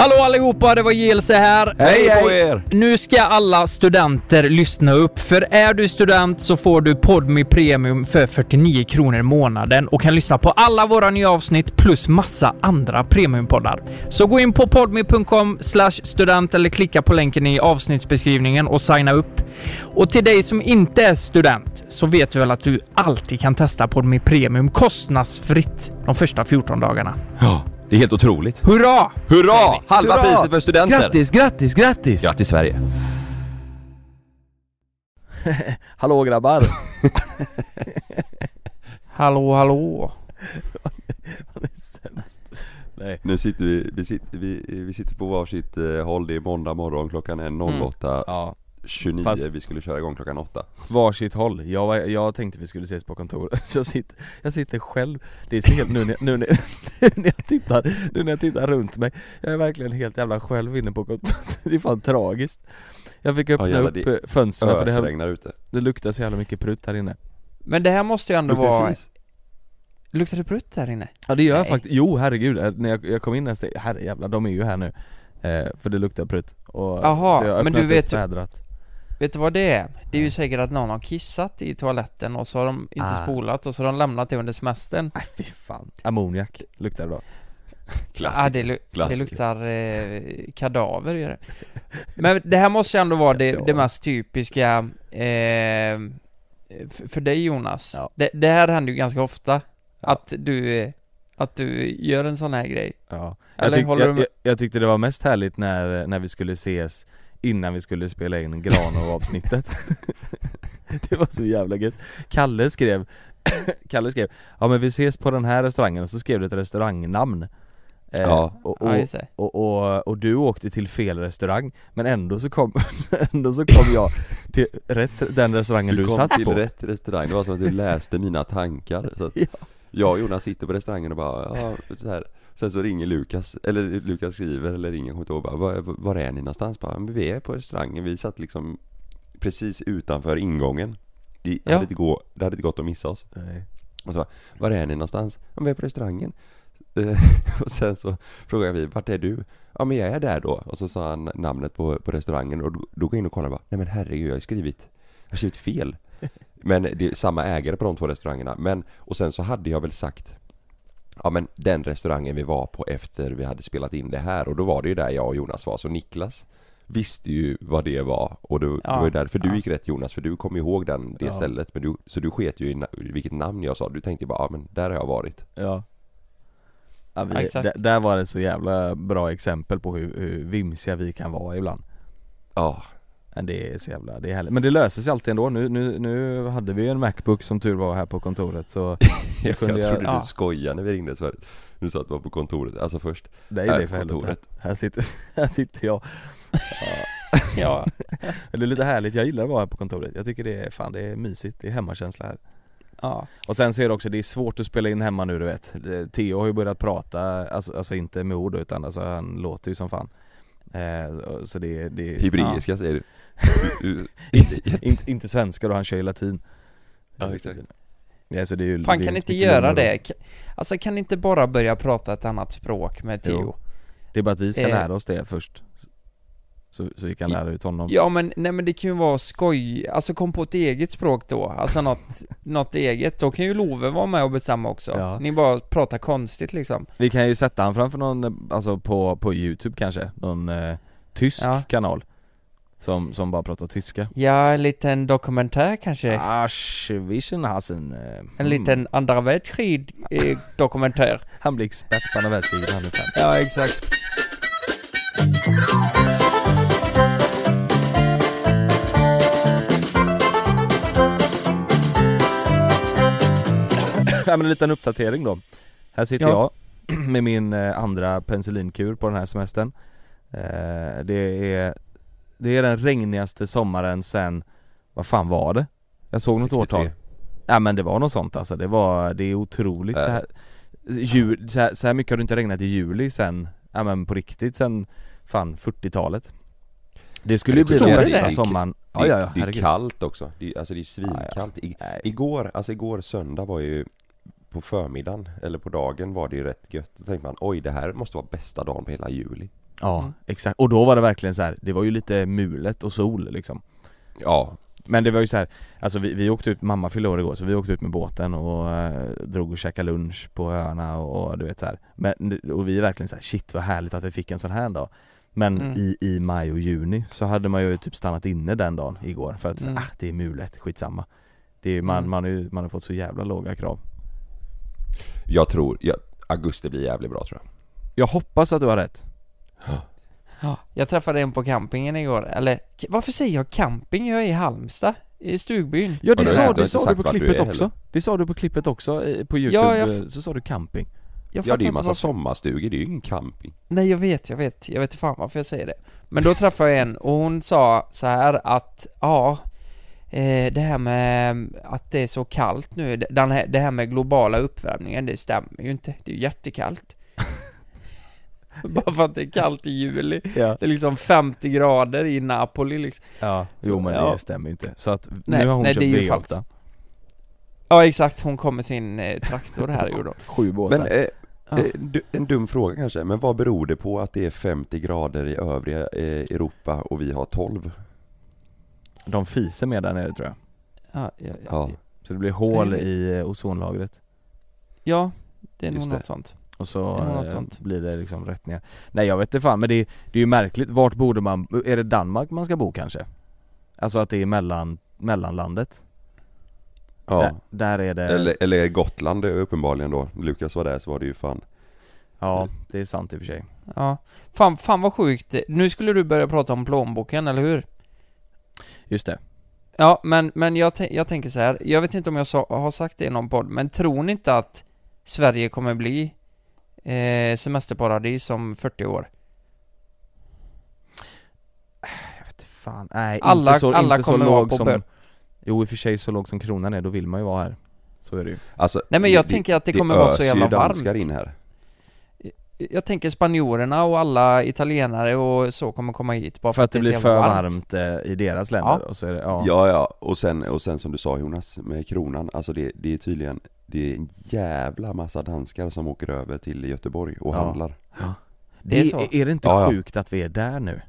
Hallå allihopa, det var Gilse här. Hej på er! Nu ska alla studenter lyssna upp, för är du student så får du Podmi Premium för 49 kronor i månaden och kan lyssna på alla våra nya avsnitt plus massa andra premiumpoddar. Så gå in på podmi.com student eller klicka på länken i avsnittsbeskrivningen och signa upp. Och till dig som inte är student så vet du väl att du alltid kan testa Podmi Premium kostnadsfritt de första 14 dagarna. Ja, det är helt otroligt. Hurra! Hurra! Halva Hurra! priset för studenter! Grattis, grattis, grattis! Grattis Sverige! Hallå grabbar! Hallå, hallå. Han är sämst. Nej. Nu sitter vi, vi sitter, vi, vi sitter på varsitt eh, håll, det är måndag morgon, klockan är 08.29, Ja, Fast- vi skulle köra igång klockan 8 varsitt håll. Jag, var- jag tänkte vi skulle ses på kontoret. Jag sitter, jag sitter själv. Det är så helt nu när, nu, när, nu när jag tittar, nu när jag tittar runt mig. Jag är verkligen helt jävla själv inne på kontoret. Det är fan tragiskt. Jag fick öppna jävlar, upp fönstren för det, här, ute det luktar så jävla mycket prutt här inne. Men det här måste ju ändå Luktar vara... fis? Luktar det prutt här inne? Ja det gör jag faktiskt, jo herregud, Eh, när jag, jag kom in nästa, herrejävlar de är ju här nu eh, För det luktar prutt och, Jaha, så jag har men du vet Vet du vad det är? Det är ju säkert att någon har kissat i toaletten och så har de inte Ah. spolat och så har de lämnat det under semestern. Nej fy fan, ammoniak luktar det då Klassiker. Ah, det, lu- det Klassiker. luktar eh, kadaver gör det. Men det här måste ju ändå vara det, det mest typiska eh, f- för dig Jonas. Ja. Det, det här händer ju ganska ofta. Att du, eh, att du gör en sån här grej. Ja, Eller jag, tyck, håller du jag, med? jag, jag tyckte det var mest härligt när, när vi skulle ses innan vi skulle spela in Granov-avsnittet Det var så jävla gött Kalle skrev Kalle skrev Ja men vi ses på den här restaurangen och så skrev du ett restaurangnamn Eh, Ja. och, Ja, och, just det. och, och, och du åkte till fel restaurang Men ändå så kom, ändå så kom jag till rätt, den restaurangen du, Du kom satt till på rätt restaurang, det var som att du läste mina tankar så att Ja. Jag och Jonas sitter på restaurangen och bara, ja, så här. Sen så ringer Lukas, eller Lukas skriver eller ringer, kommer inte ihåg, bara, var, var är ni någonstans? Bara, vi är på restaurangen, vi satt liksom precis utanför ingången Det, Ja. hade, inte gå, det hade inte gått att missa oss Nej. Och så bara, var är ni någonstans? Ja, vi är på restaurangen Eh, Och sen så frågade vi, vart är du? Ja men jag är där då Och så sa han namnet på, på restaurangen och då, då går jag in och kollar och bara, nej men herregud jag har skrivit Jag har skrivit fel Men det är samma ägare på de två restaurangerna Men, och sen så hade jag väl sagt Ja men den restaurangen vi var på efter vi hade spelat in det här och då var det ju där jag och Jonas var. Så Niklas Visste ju vad det var och då, Ja, det var ju därför du ja. gick rätt Jonas för du kom ihåg den, det Ja. stället. Men du, Så du sket ju i na- vilket namn jag sa, du tänkte bara ja men där har jag varit. Ja, ja, vi, Ja, exakt. där, var det så jävla bra exempel på hur, hur vimsiga vi kan vara ibland. Ja, det är så jävla, det är härligt. Men det löser sig alltid ändå. Nu, nu, nu hade vi ju en Macbook som tur var här på kontoret så jag, kunde jag- trodde ja. du skojade när vi ringde så Du sa att du var på kontoret, alltså först Nej Här det är på för helvete. Här sitter, här sitter jag. Ja. Det är lite härligt, jag gillar att vara här på kontoret. Jag tycker det är, fan det är mysigt, det är hemmakänsla här. ja. Och sen så är det också, det är svårt att spela in hemma nu du vet. Theo har ju börjat prata, alltså, alltså inte med ord utan alltså han låter ju som fan. Eh, så det, det Hebreiska säger du Du- inte, inte, inte svenska då, han kör ju latin. Ja exakt Ja, så det är ju, Fan det är kan inte göra det? Ka- Alltså kan inte bara börja prata ett annat språk med Theo? Det är bara att vi ska Eh. lära oss det först Så, så vi kan lära ut honom Ja men, nej men det kan ju vara skoj, alltså kom på ett eget språk då, alltså något, något eget, då kan ju Love vara med och bestämma också. Ja. Ni bara pratar konstigt liksom. Vi kan ju sätta han framför någon, alltså på, på youtube kanske, någon eh, tysk Ja. kanal som, som bara pratar tyska Ja, en liten dokumentär kanske? Asch, Visionhasen eh, En mm. liten andra världskrig eh, dokumentär. Han blir expert på andra världskriget han är fem Ja, exakt. Ja men en liten uppdatering då Här sitter Ja. jag med min eh, andra penicillinkur på den här semestern eh, Det är Det är den regnigaste sommaren sen Vad fan var det? Jag såg något 63. årtal Ja men det var något sånt alltså, det var, det är otroligt Äh. så här, jul, så, här, så här mycket har det inte regnat i juli sen, ja men på riktigt sen Fan 40-talet Det skulle ju bli den bästa det? sommaren det, ja ja, det är kallt också, det är, alltså det är Ja, ja. svinkallt I. Igår, alltså igår söndag var ju På förmiddagen, eller på dagen var det ju rätt gött Då tänkte man, oj det här måste vara bästa dagen på hela juli Ja, Mm. exakt. Och då var det verkligen så här. det var ju lite mulet och sol liksom Ja, Men det var ju så här, alltså vi, vi åkte ut, mamma fyllde år igår så vi åkte ut med båten och eh, drog och käkade lunch på öarna och, och du vet så här. Men, och vi är verkligen så här, shit vad härligt att vi fick en sån här dag Men Mm. i, i maj och juni så hade man ju typ stannat inne den dagen igår för att Mm. ah, det är mulet, skitsamma det är, man, Mm. man, har ju, man har fått så jävla låga krav jag tror, ja, augusti blir jävligt bra tror jag Jag hoppas att du har rätt Ja, jag träffade en på campingen igår, eller varför säger jag camping? Jag är i Halmstad, i stugbyn. Ja det du- sa, du det sa du på du klippet är också. heller. Det sa du på klippet också eh, på youtube, Ja, jag eh, så sa du camping. Jag Ja det är ju inte massa varför- sommarstugor, det är ju ingen camping. Nej jag vet, jag vet, jag vet fan varför jag säger det. Men då träffade jag en och hon sa så här att, ja eh, Det här med att det är så kallt nu, den här, det här med globala uppvärmningen, det stämmer ju inte. Det är ju jättekallt Bara för att det är kallt i juli Ja, Det är liksom 50 grader i Napoli liksom ja. jo men Ja. det stämmer ju inte Så att Nej, nu har hon nej, köpt det är ju V8 falskt. Ja exakt, hon kom med sin eh, traktor här gjorde hon Sju båtar Men eh, Ja. eh, en dum fråga kanske, men vad beror det på att det är 50 grader i övriga eh, Europa och vi har 12? De fiser med där nere tror jag Ja, ja, ja. Ja, Så det blir hål det- i eh, ozonlagret ja det är nog Just det. något sånt Och så eh, sånt. blir det liksom rätt ner Nej jag vet inte fan men det, det är ju märkligt, vart borde man, är det Danmark man ska bo kanske? Alltså att det är mellan, mellanlandet? ja. Där, där är det, Eller, eller Gotland uppenbarligen då, Lukas var där så var det ju fan ja det är sant i och för sig Ja, fan, fan vad sjukt. Nu skulle du börja prata om plånboken, eller hur? Just det Ja, men, men jag, jag tänker så här. jag vet inte om jag sa, har sagt det i någon podd, men tror ni inte att Sverige kommer bli eh, semesterparadis om 40 år? Jag vet fan, nej Alla- inte så, alla inte så kommer vara låg på som bör- Jo i och för sig så låg som kronan är, då vill man ju vara här. Så är det ju. Alltså, Nej, men jag tänker att det kommer vara så jävla öser ju danskar varmt. in här Jag tänker spanjorerna och alla italienare och så kommer komma hit bara För att det är blir för jävla varmt, eh, i deras länder Ja. och så är det, ja, Ja ja, och sen, och sen som du sa Jonas med kronan, alltså det, det är tydligen Det är en jävla massa danskar som åker över till Göteborg och Ja. handlar Det är är, så. är det inte Ja, ja. sjukt att vi är där nu?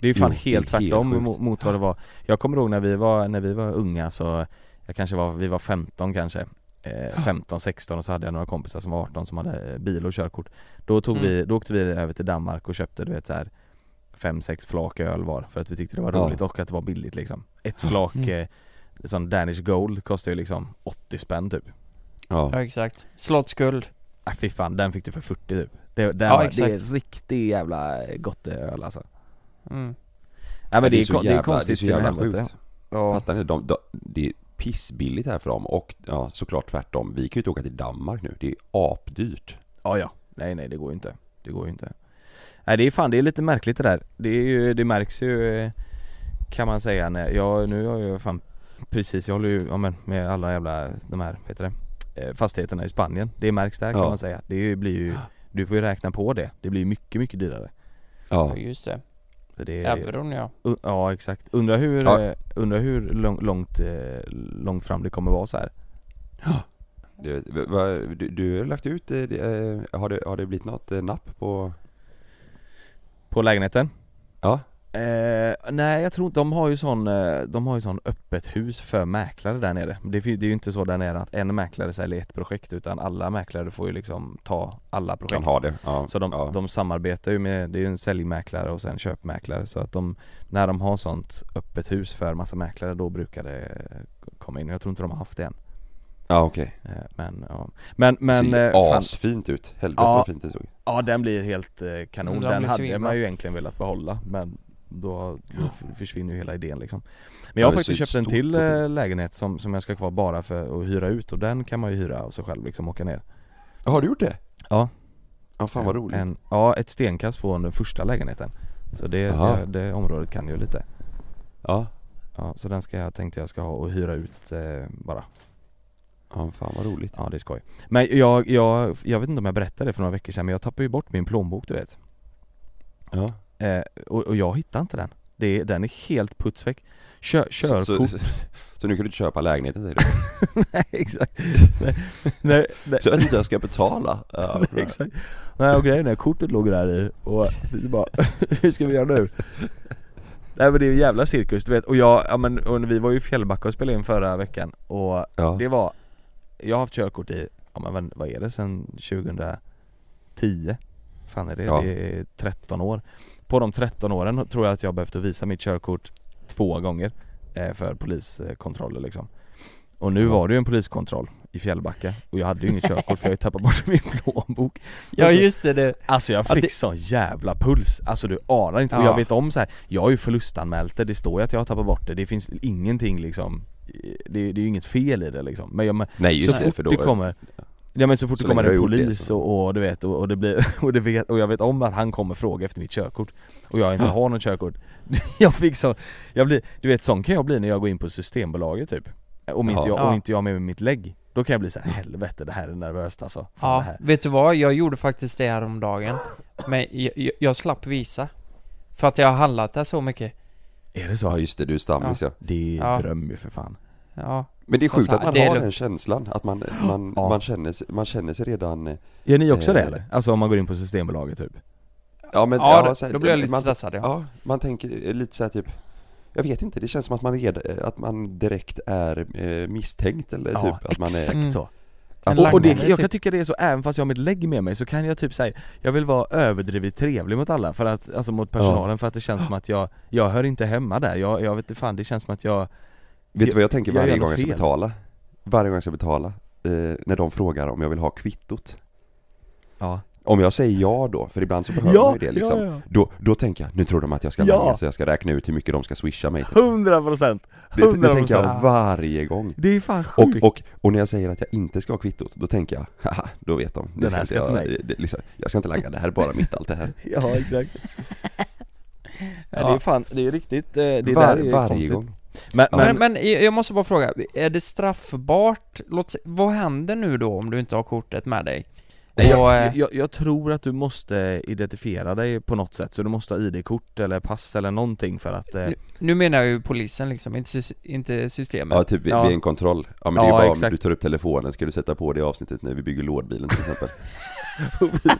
Det är ju fan Jo, det helt tvärtom mot, mot vad det var Jag kommer ihåg när vi var, när vi var unga så Jag kanske var, vi var 15 kanske eh, 15, 16 och så hade jag några kompisar som var 18 som hade eh, bil och körkort Då tog Mm. vi, då åkte vi över till Danmark och köpte du vet så här fem sex flak öl var för att vi tyckte det var Ja. roligt och att det var billigt liksom Ett flak Mm. eh, sån Danish Gold kostar ju liksom 80 spänn typ Ja, Ja, exakt. Slottsguld. Äh, fy fan, den fick du för 40 typ Det, det, Ja, var, exakt. det är riktigt jävla gott öl alltså Mm. Nej men det, är, så kon- det är jävla- konstigt det är så jävla sjukt Ja, Fattar ni? De, de, det är pissbilligt här för dem. Och ja, såklart tvärtom. Vi kan ju inte åka till Danmark nu, det är apdyrt. Ja, ja. Nej nej det går ju inte. Det går ju inte. Nej det är fan, det är lite märkligt det där. Det är ju, det märks ju eh, Kan man säga när, jag, nu har jag fan Precis, jag håller ju ja, men med alla jävla, de här, vad heter det? eh, Fastigheterna i Spanien. Det märks där kan Ja. man säga. Det ju- blir ju Du får ju räkna på det. Det blir ju mycket, mycket dyrare. Ja, Ja, just det. Det är, Euron ja. Ja exakt, undrar hur, Ja. eh, undrar hur lång, långt, eh, långt fram det kommer vara så här. du, v- va, du, du har lagt ut, eh, har, det, har det blivit något napp på På lägenheten? Ja, Eh, nej jag tror inte, de har ju sån, eh, de har ju sån öppet hus för mäklare där nere. Det, det är ju inte så där nere att en mäklare säljer ett projekt utan alla mäklare får ju liksom ta alla projekt. Kan ha det ja, Så de, ja. de samarbetar ju med, det är ju en säljmäklare och sen köpmäklare. Så att de När de har sånt öppet hus för massa mäklare då brukar det komma in. Jag tror inte de har haft det än. Ja okej, eh, Men ja. Men, men ser eh, asfint ut, helvete Ja. vad fint det såg Ja den blir helt eh, kanon, den den hade svinbra. man ju egentligen velat behålla men då, då försvinner ju hela idén liksom. Men jag har Ja, faktiskt köpt en till eh, lägenhet som, som jag ska kvar bara för att hyra ut och den kan man ju hyra av sig själv liksom åka ner. Har du gjort det? Ja. Ja fan vad roligt. En, Ja ett stenkast från den första lägenheten. Så det, det, det området kan ju lite. Ja, Ja så den ska jag, tänkte jag ska ha och hyra ut eh, bara. Ja fan vad roligt. Ja det är skoj. Men jag, jag, jag vet inte om jag berättade det för några veckor sedan men jag tappade ju bort min plånbok du vet. Ja, eh, och, och jag hittade inte den det, den är helt putsväck Kör, Så, Körkort, så, så nu kan du inte köpa lägenheten säger du? nej exakt nej, nej, nej, Så jag vet inte hur jag ska betala ja, nej, exakt Nej och grejen är, kortet låg där i och bara, hur ska vi göra nu? Nej men det är ju jävla cirkus du vet, och jag, ja men och vi var ju i Fjällbacka och spelade in förra veckan och ja. det var Jag har haft körkort i, ja men vad- vad är det sen 2010? Fan är det? Ja. Det är 13 år På de 13 åren tror jag att jag behövt visa mitt körkort två gånger eh, För poliskontroller liksom Och nu Ja. var det ju en poliskontroll i Fjällbacka och jag hade ju inget körkort för jag har tappat bort min plånbok Ja Alltså, just det, det. Alltså jag Ja, fick det- sån jävla puls, alltså du anar inte, och Ja. jag vet om så här. jag har ju förlustanmält det, det står ju att jag har tappat bort det, det finns ingenting liksom Det, det är ju inget fel i det liksom, men, jag, men Nej just så det, fort för då det kommer Ja men så fort Så det kommer en det, polis så- och, och du vet, och, och det blir, och, det vet, och jag vet om att han kommer fråga efter mitt körkort Och jag inte har något körkort Jag fick så, jag blir, du vet sån kan jag bli när jag går in på systembolaget typ Om inte Ja. jag, Ja. om inte jag har med mig mitt lägg Då kan jag bli så här, helvete det här är nervöst alltså Fan, det Ja, här. vet du vad? Jag gjorde faktiskt det här om dagen Men jag, jag, jag slapp visa För att jag har handlat där så mycket Är det så? Ja just det, du är stammis ja. Det är Ja. dröm ju för fan Ja, Men det är sjukt att man det har den känslan, att man, man, Ja. man, känner, sig- man känner sig redan eh, Gör ni också det Eh. eller? Alltså om man går in på systembolaget typ? Ja men, ja, då, så här, då blir jag lite man, stressad ja. Ja, man tänker eh, lite så här typ Jag vet inte, det känns som att man, är, att man direkt är eh, misstänkt eller Ja, typ att man är exakt Mm. så En Och, och det, jag kan typ. tycka det är så, även fast jag har mitt lägg med mig så kan jag typ säga Jag vill vara överdrivet trevlig mot alla, för att, alltså mot personalen för att det känns som att jag, jag hör inte hemma där, jag, jag vet inte fan, det känns som att jag Vet du vad jag tänker jag varje något gång jag ska fel. betala? Varje gång jag ska betala, eh, när de frågar om jag vill ha kvittot Ja, Om jag säger ja då, för ibland så behöver Ja, man ju det liksom ja, ja. Då, då tänker jag, nu tror de att jag ska Ja. langa så jag ska räkna ut hur mycket de ska swisha mig till. 100 procent! Det, det tänker jag 100%. varje gång Det är fan och, sjukt! och, och när jag säger att jag inte ska ha kvittot, då tänker jag, haha, då vet de. Den här ska inte till jag, mig. det, liksom, jag ska inte langa, det här är bara mitt allt det här. Ja exakt ja. Det är fan, det är riktigt, eh, det Var, där är varje konstigt gång. Men, Ja. men, Men, jag måste bara fråga, är det straffbart? Låt se, vad händer nu då om du inte har kortet med dig? Och, jag, eh, jag, jag tror att du måste identifiera dig på något sätt, så du måste ha ID-kort eller pass eller någonting för att eh, nu, nu menar jag ju polisen liksom, inte, inte systemet Ja, typ vid, Ja. vid en kontroll. Ja men det är Ja, bara om exakt. du tar upp telefonen, ska du sätta på det avsnittet när vi bygger lådbilen till exempel?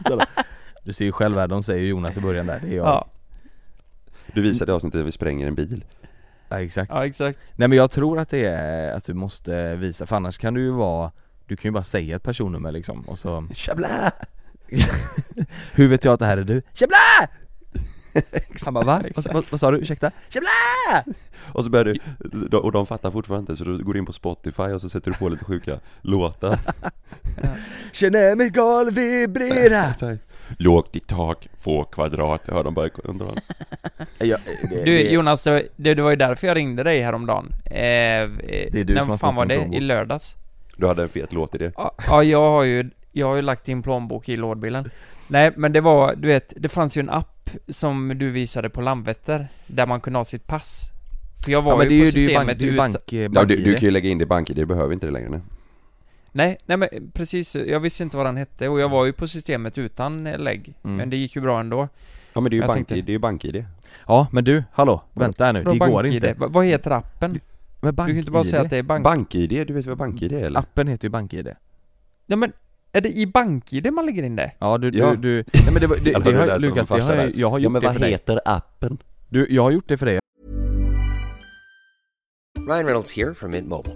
Du ser ju själv här, de säger ju Jonas i början där, det är jag Ja, Du visar det avsnittet när vi spränger en bil. Ja exakt ja exakt Nej men jag tror att det är att du måste visa, för annars kan du ju vara Du kan ju bara säga ett personnummer liksom och så Tjabla! Hur vet jag att det här är du? Tjabla! Han bara va? Vad, vad, vad sa du? Ursäkta? Tjabla! Och så börjar du, och de fattar fortfarande inte så du går in på Spotify och så sätter du på lite sjuka låtar. Känner mig galen vibrera Lågt i tak, få kvadrat, jag hör dem bara under den. ja, det, Du det, Jonas, det, var- det, det var ju därför jag ringde dig häromdagen eh, Det är du när som har fan var det? I lördags? Du hade en fet låt i det. Ja, ja jag har ju, jag har ju lagt din plånbok i lådbilen Nej men det var, du vet, det fanns ju en app som du visade på Landvetter Där man kunde ha sitt pass För jag var ja, det ju på det systemet bank, det ut- bank, Ja, bank du, du kan ju lägga in det i bank du behöver inte det längre nu. Nej, nej men precis, jag visste inte vad den hette och jag var ju på systemet utan eh, lägg Mm. Men det gick ju bra ändå Ja men det är ju Jag bank, tänkte- det är ju bank-id. Ja men du, hallå, vänta här nu, det går inte Va- Vad heter appen? Men Du kan ju inte bara säga att det är bank... Bank-id, du vet vad bank-id är eller? Appen heter ju BankID Ja men, är det i BankID man lägger in det? Ja du, Ja. du, du nej men det, var- det, det det har, Lukas, det har jag, jag har gjort det för dig heter appen? Du, jag har gjort det för dig Ryan Reynolds here from Mint Mobile.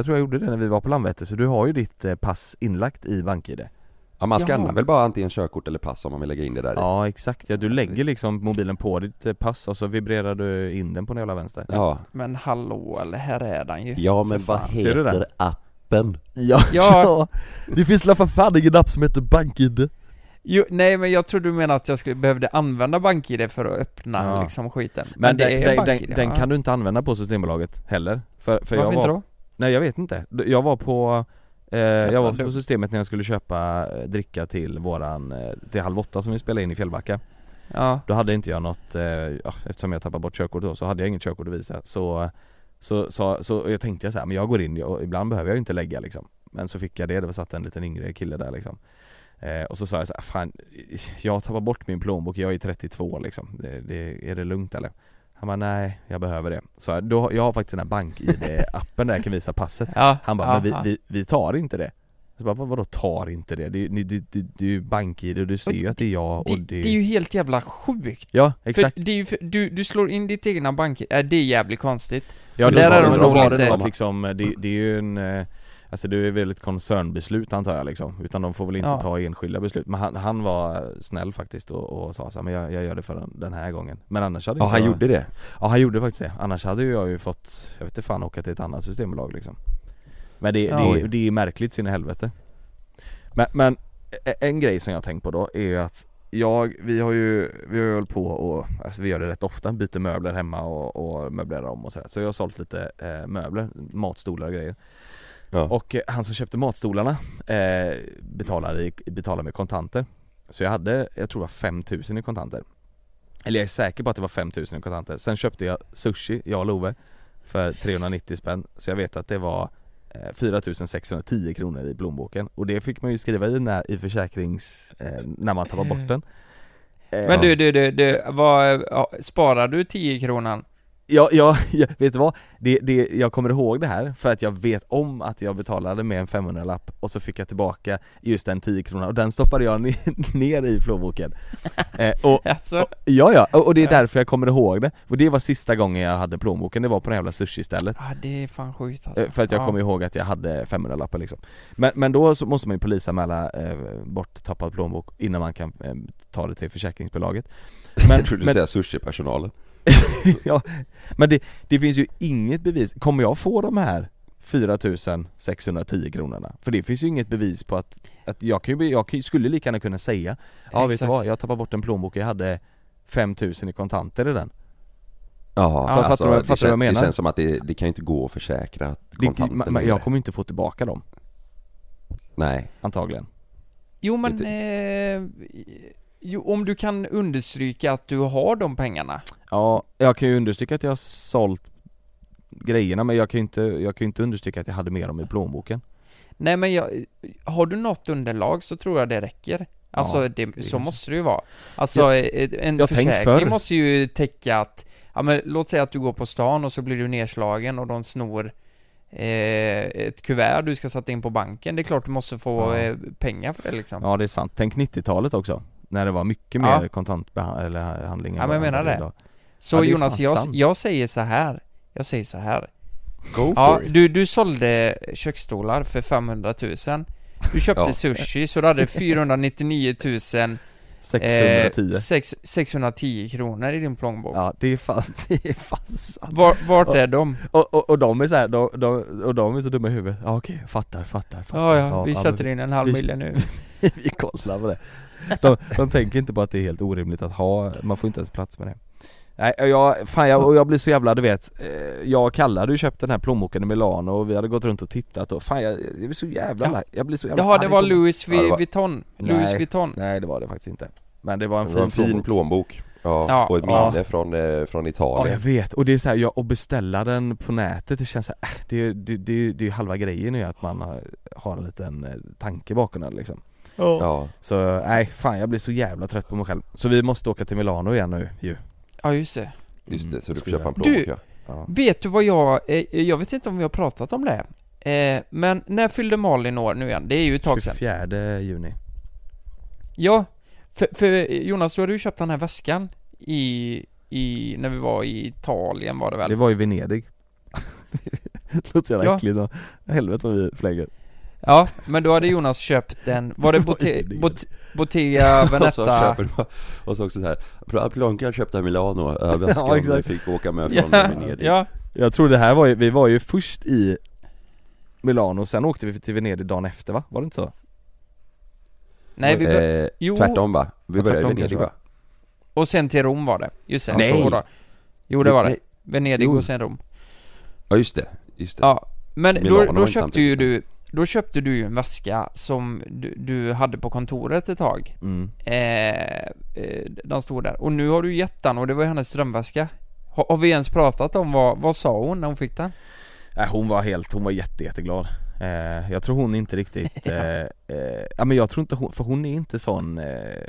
Jag tror jag gjorde det när vi var på Landvetter, så du har ju ditt eh, pass inlagt i BankID Ja man Jaha. skannar väl bara antingen körkort eller pass om man vill lägga in det där i. Ja exakt, ja, du lägger liksom mobilen på ditt eh, pass och så vibrerar du in den på den jävla vänster Ja, Men hallå, eller här är den ju ja men vad heter den? appen? Ja, Ja. Det finns la för fan ingen app som heter BankID Jo, nej men jag trodde du menade att jag skulle, behövde använda BankID för att öppna Ja. liksom skiten Men, det den, är den, BankID, den, den kan du inte använda på Systembolaget heller För, för Varför jag var, inte då? Nej jag vet inte, jag var på eh, Jag var på systemet när jag skulle köpa eh, dricka till våran, eh, till halv åtta som vi spelade in i Fjällbacka. Ja, Då hade inte jag något, eh, ja, eftersom jag tappade bort körkort då så hade jag inget körkort att visa. Så Så, så, så jag tänkte så här, men jag går in och ibland behöver jag ju inte lägga liksom. Men så fick jag det, det var satt en liten yngre kille där liksom. Eh, Och så sa jag så här, fan Jag tappar bort min plånbok, jag är 32 liksom. Det, det, Är det lugnt eller? Han bara nej, jag behöver det. Så här, då, jag har faktiskt den här bank-id-appen där jag kan visa passet. Ja. Han bara, men vi, vi, vi tar inte det. Så bara, vad, vadå tar inte det? Det, är det, det, det, är ju bank-id och du ser ju att det är jag och det, det, är ju helt jävla sjukt. Ja, exakt. För det är ju för, du, du slår in ditt egna bank äh, det är jävligt konstigt. Ja, Där då, är var, de då nog var det lite- nog att liksom, det, det är ju en eh, Alltså det är väl ett koncernbeslut antar jag liksom. Utan de får väl inte Ja. ta enskilda beslut. Men han, han var snäll faktiskt och, och sa så här, men jag, jag gör det för den, den här gången. Men annars hade Ja han jag, gjorde det. Ja han gjorde faktiskt det, annars hade ju jag ju fått Jag vet inte fan åka till ett annat systembolag liksom. Men det, Ja. det, det är märkligt sin i helvete. Men, men e- en grej som jag har tänkt på då är ju att jag, vi har ju, vi har ju hållit på och, alltså vi gör det rätt ofta, byter möbler hemma och, och möblerar om och sådär. Så jag har sålt lite eh, möbler, matstolar och grejer Ja, Och eh, han som köpte matstolarna eh, betalade, betalade med kontanter. Så jag hade, jag tror det var 5000 i kontanter. Eller jag är säker på att det var 5000 i kontanter. Sen köpte jag sushi, jag och Love För 390 spänn. Så jag vet att det var eh, 4610 kronor i plånboken. Och det fick man ju skriva i när, i försäkrings, eh, när man tappar bort den. Eh, Men du, du, du, du vad, ja, sparar du 10 kronan? Ja, ja, ja, vet du vad? Det, det, jag kommer ihåg det här för att jag vet om att jag betalade med en 500-lapp och så fick jag tillbaka just den 10 kronan och den stoppade jag ner, ner i plånboken. Eh, och, Alltså, och, Ja, ja, och, och det är därför jag kommer ihåg det. Och det var sista gången jag hade plånboken, det var på det jävla sushi-stället ja, det är fan sjukt alltså. eh, För att jag ja. kommer ihåg att jag hade 500-lappar liksom. Men, men då så måste man ju polisanmäla eh, bort tappad plånbok innan man kan eh, ta det till försäkringsbolaget. Men, jag trodde du men, säga sushi-personalen ja, men det, det finns ju inget bevis, kommer jag få de här 4610 kronorna? För det finns ju inget bevis på att, att jag, kan ju, jag skulle lika gärna kunna säga Ja vet du vad, jag tappade bort en plånbok, jag hade 5000 i kontanter i den. Ja, fattar du vad- det, fattar du vad jag menar? det känns som att det, det kan ju inte gå att försäkra att det, kontanten men, är men jag kommer inte få tillbaka dem, Nej, antagligen. Jo men, eh, jo, om du kan understryka att du har de pengarna. Ja, jag kan ju understryka att jag har sålt grejerna men jag kan ju inte, jag kan inte understryka att jag hade med dem i plånboken. Nej men jag, har du något underlag så tror jag det räcker. Alltså Ja, det, det så måste det ju vara. Alltså eh, en jag försäkring måste ju täcka att Ja men låt säga att du går på stan och så blir du nedslagen och de snor eh, ett kuvert du ska sätta in på banken. Det är klart du måste få Ja. eh, pengar för det liksom. Ja det är sant, tänk 90-talet också När det var mycket Ja. mer handling än Ja, men jag menar det. idag. Så Ja, det Jonas, jag, sant. jag säger så här. Jag säger så här. Go Ja, for it. du, du sålde köksstolar för 500 000 Du köpte Ja. sushi så du hade 499 000 610 eh, sex- 610 kronor i din plånbok. Ja det är fan, det är fan sant. Var, Vart är de? och, och, och de är såhär, de, de, och de är så dumma i huvudet. Ja okej, fattar, fattar, fattar. Ja, ja, vi men sätter in en halv vi- nu. vi, vi kollar på det de, de tänker inte på att det är helt orimligt att ha, man får inte ens plats med det. Nej, och jag, fan jag, och jag blir så jävla, du vet, eh, jag och Kalle hade ju köpt den här plånboken i Milano och vi hade gått runt och tittat och fan jag, jag blir så jävla Ja. jag blir så jävla Jaha, det var Louis Ja, det var- Vuitton. Louis Nej. Vuitton. Nej det var det faktiskt inte. Men det var en Det fin, var en fin plånbok. plånbok. Ja, Ja, och ett ja. minne från, eh, från Ja Italien jag vet, och det är så här, ja, och beställa den på nätet det känns så här, äh, det, det, det, det är ju halva grejen är att man har, har en liten eh, tanke bakom den liksom Ja, Så nej, fan jag blir så jävla trött på mig själv Så vi måste åka till Milano igen nu ju Ja just det just det, så du får ska köpa en plånbok Du- ja. ja. Vet du vad jag, eh, jag vet inte om vi har pratat om det eh, Men när fyllde Malin år nu igen? Det är ju ett tag sedan 24 juni Ja, för, för Jonas du hade ju köpt den här väskan i, i, när vi var i Italien var det väl? Det var i Venedig Det låter så jävla Ja. äckligt då. Helvete vad vi flänger Ja, men då hade Jonas köpt en, var det Vad är Botte, det? Bot, Bottega Veneta? och så också så här, "Pl- Plånkan köpte jag i Milano, väskan Ja, exakt. fick åka med Ja, från Venedig ja, Jag tror det här var ju, vi var ju först i Milano, sen åkte vi till Venedig dagen efter va? Var det inte så? Nej, vi bör... eh, jo. Tvärtom va? Vi Ja, började i Venedig va? Och sen till Rom var det. Just det. Nej. Så var det. Jo, det var det. Venedig Jo. och sen Rom. Ja just det, just det. Ja, men Milano då, då köpte ju du Då köpte du ju en väska som du, du hade på kontoret ett tag mm. eh, eh, Den stod där, och nu har du gett den och det var ju hennes drömväska har, har vi ens pratat om vad, vad sa hon när hon fick den? Nej, hon var helt, hon var jätte, jätteglad eh, Jag tror hon inte riktigt, eh, eh, ja men jag tror inte hon, för hon är inte sån eh,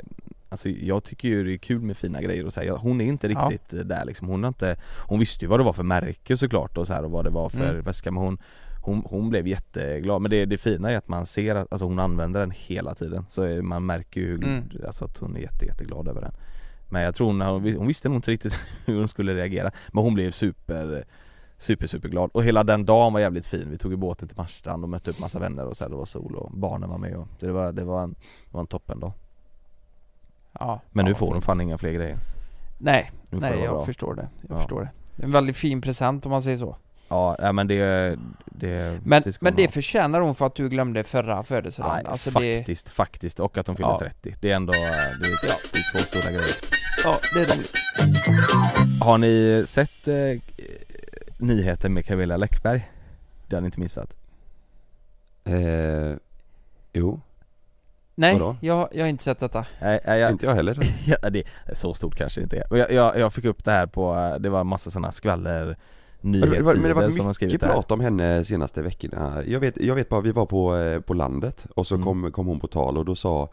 Alltså jag tycker ju det är kul med fina grejer och så här. Hon är inte Ja. riktigt eh, där liksom, hon har inte Hon visste ju vad det var för märke såklart och så här och vad det var för Mm. väska men hon hon, hon blev jätteglad, men det, det fina är att man ser att alltså hon använder den hela tiden. Så är- man märker ju Mm. alltså att hon är jätte, jätteglad över den. Men jag tror hon, hon, visste nog inte riktigt hur hon skulle reagera. Men hon blev super Super superglad. Och hela den dagen var jävligt fin. Vi tog ju båten till Marstrand och mötte upp massa vänner och så här, det var sol och barnen var med och så det var, det var en, det var en toppen Ja, Men ja, nu vad får hon fan inga fler grejer. Nej, nej jag bra. förstår det, jag Ja. förstår det. En väldigt fin present om man säger så Ja, ja men det, det Men, det men hon det ha. förtjänar hon för att du glömde förra födelsedagen Nej, alltså det, faktiskt, faktiskt och att de fyller Ja. 30 Det är ändå, det är, ja, det är två stora grejer Ja, det är roligt Har ni sett eh, nyheten med Camilla Läckberg? Det har ni inte missat? Eh, jo, Nej, Vadå? jag, jag har inte sett detta Nej, nej, jag, inte jag heller. ja, det är så stort kanske det inte är. Jag, jag, jag fick upp det här på, eh, det var en massa sådana skvaller Var, men det nyhetssidor var skrivit mycket prat om henne senaste veckorna. Jag vet, jag vet bara, vi var på, eh, på landet och så Mm. kom, kom hon på tal och då sa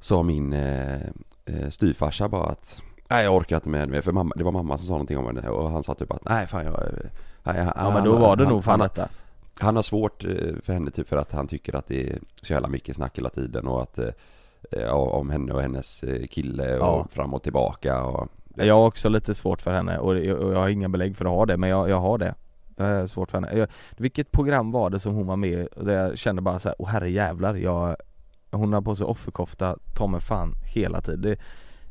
Sa min eh, eh, styvfarsa bara att Nej jag orkar inte med det, för mamma, det var mamma som sa någonting om henne och han sa typ att nej fan jag nej, han, Ja men då var det han, nog fan han, detta han har svårt eh, för henne typ för att han tycker att det är så jävla mycket snack hela tiden och att eh, ja, om henne och hennes eh, kille och Ja. fram och tillbaka och Jag har också lite svårt för henne och jag, har inga belägg för att ha det men jag, jag har det. Jag har svårt för henne. Jag, Vilket program var det som hon var med i? Där jag kände bara så här, åh herre jävlar jag Hon har på sig offerkofta, ta mig fan hela tiden. Det,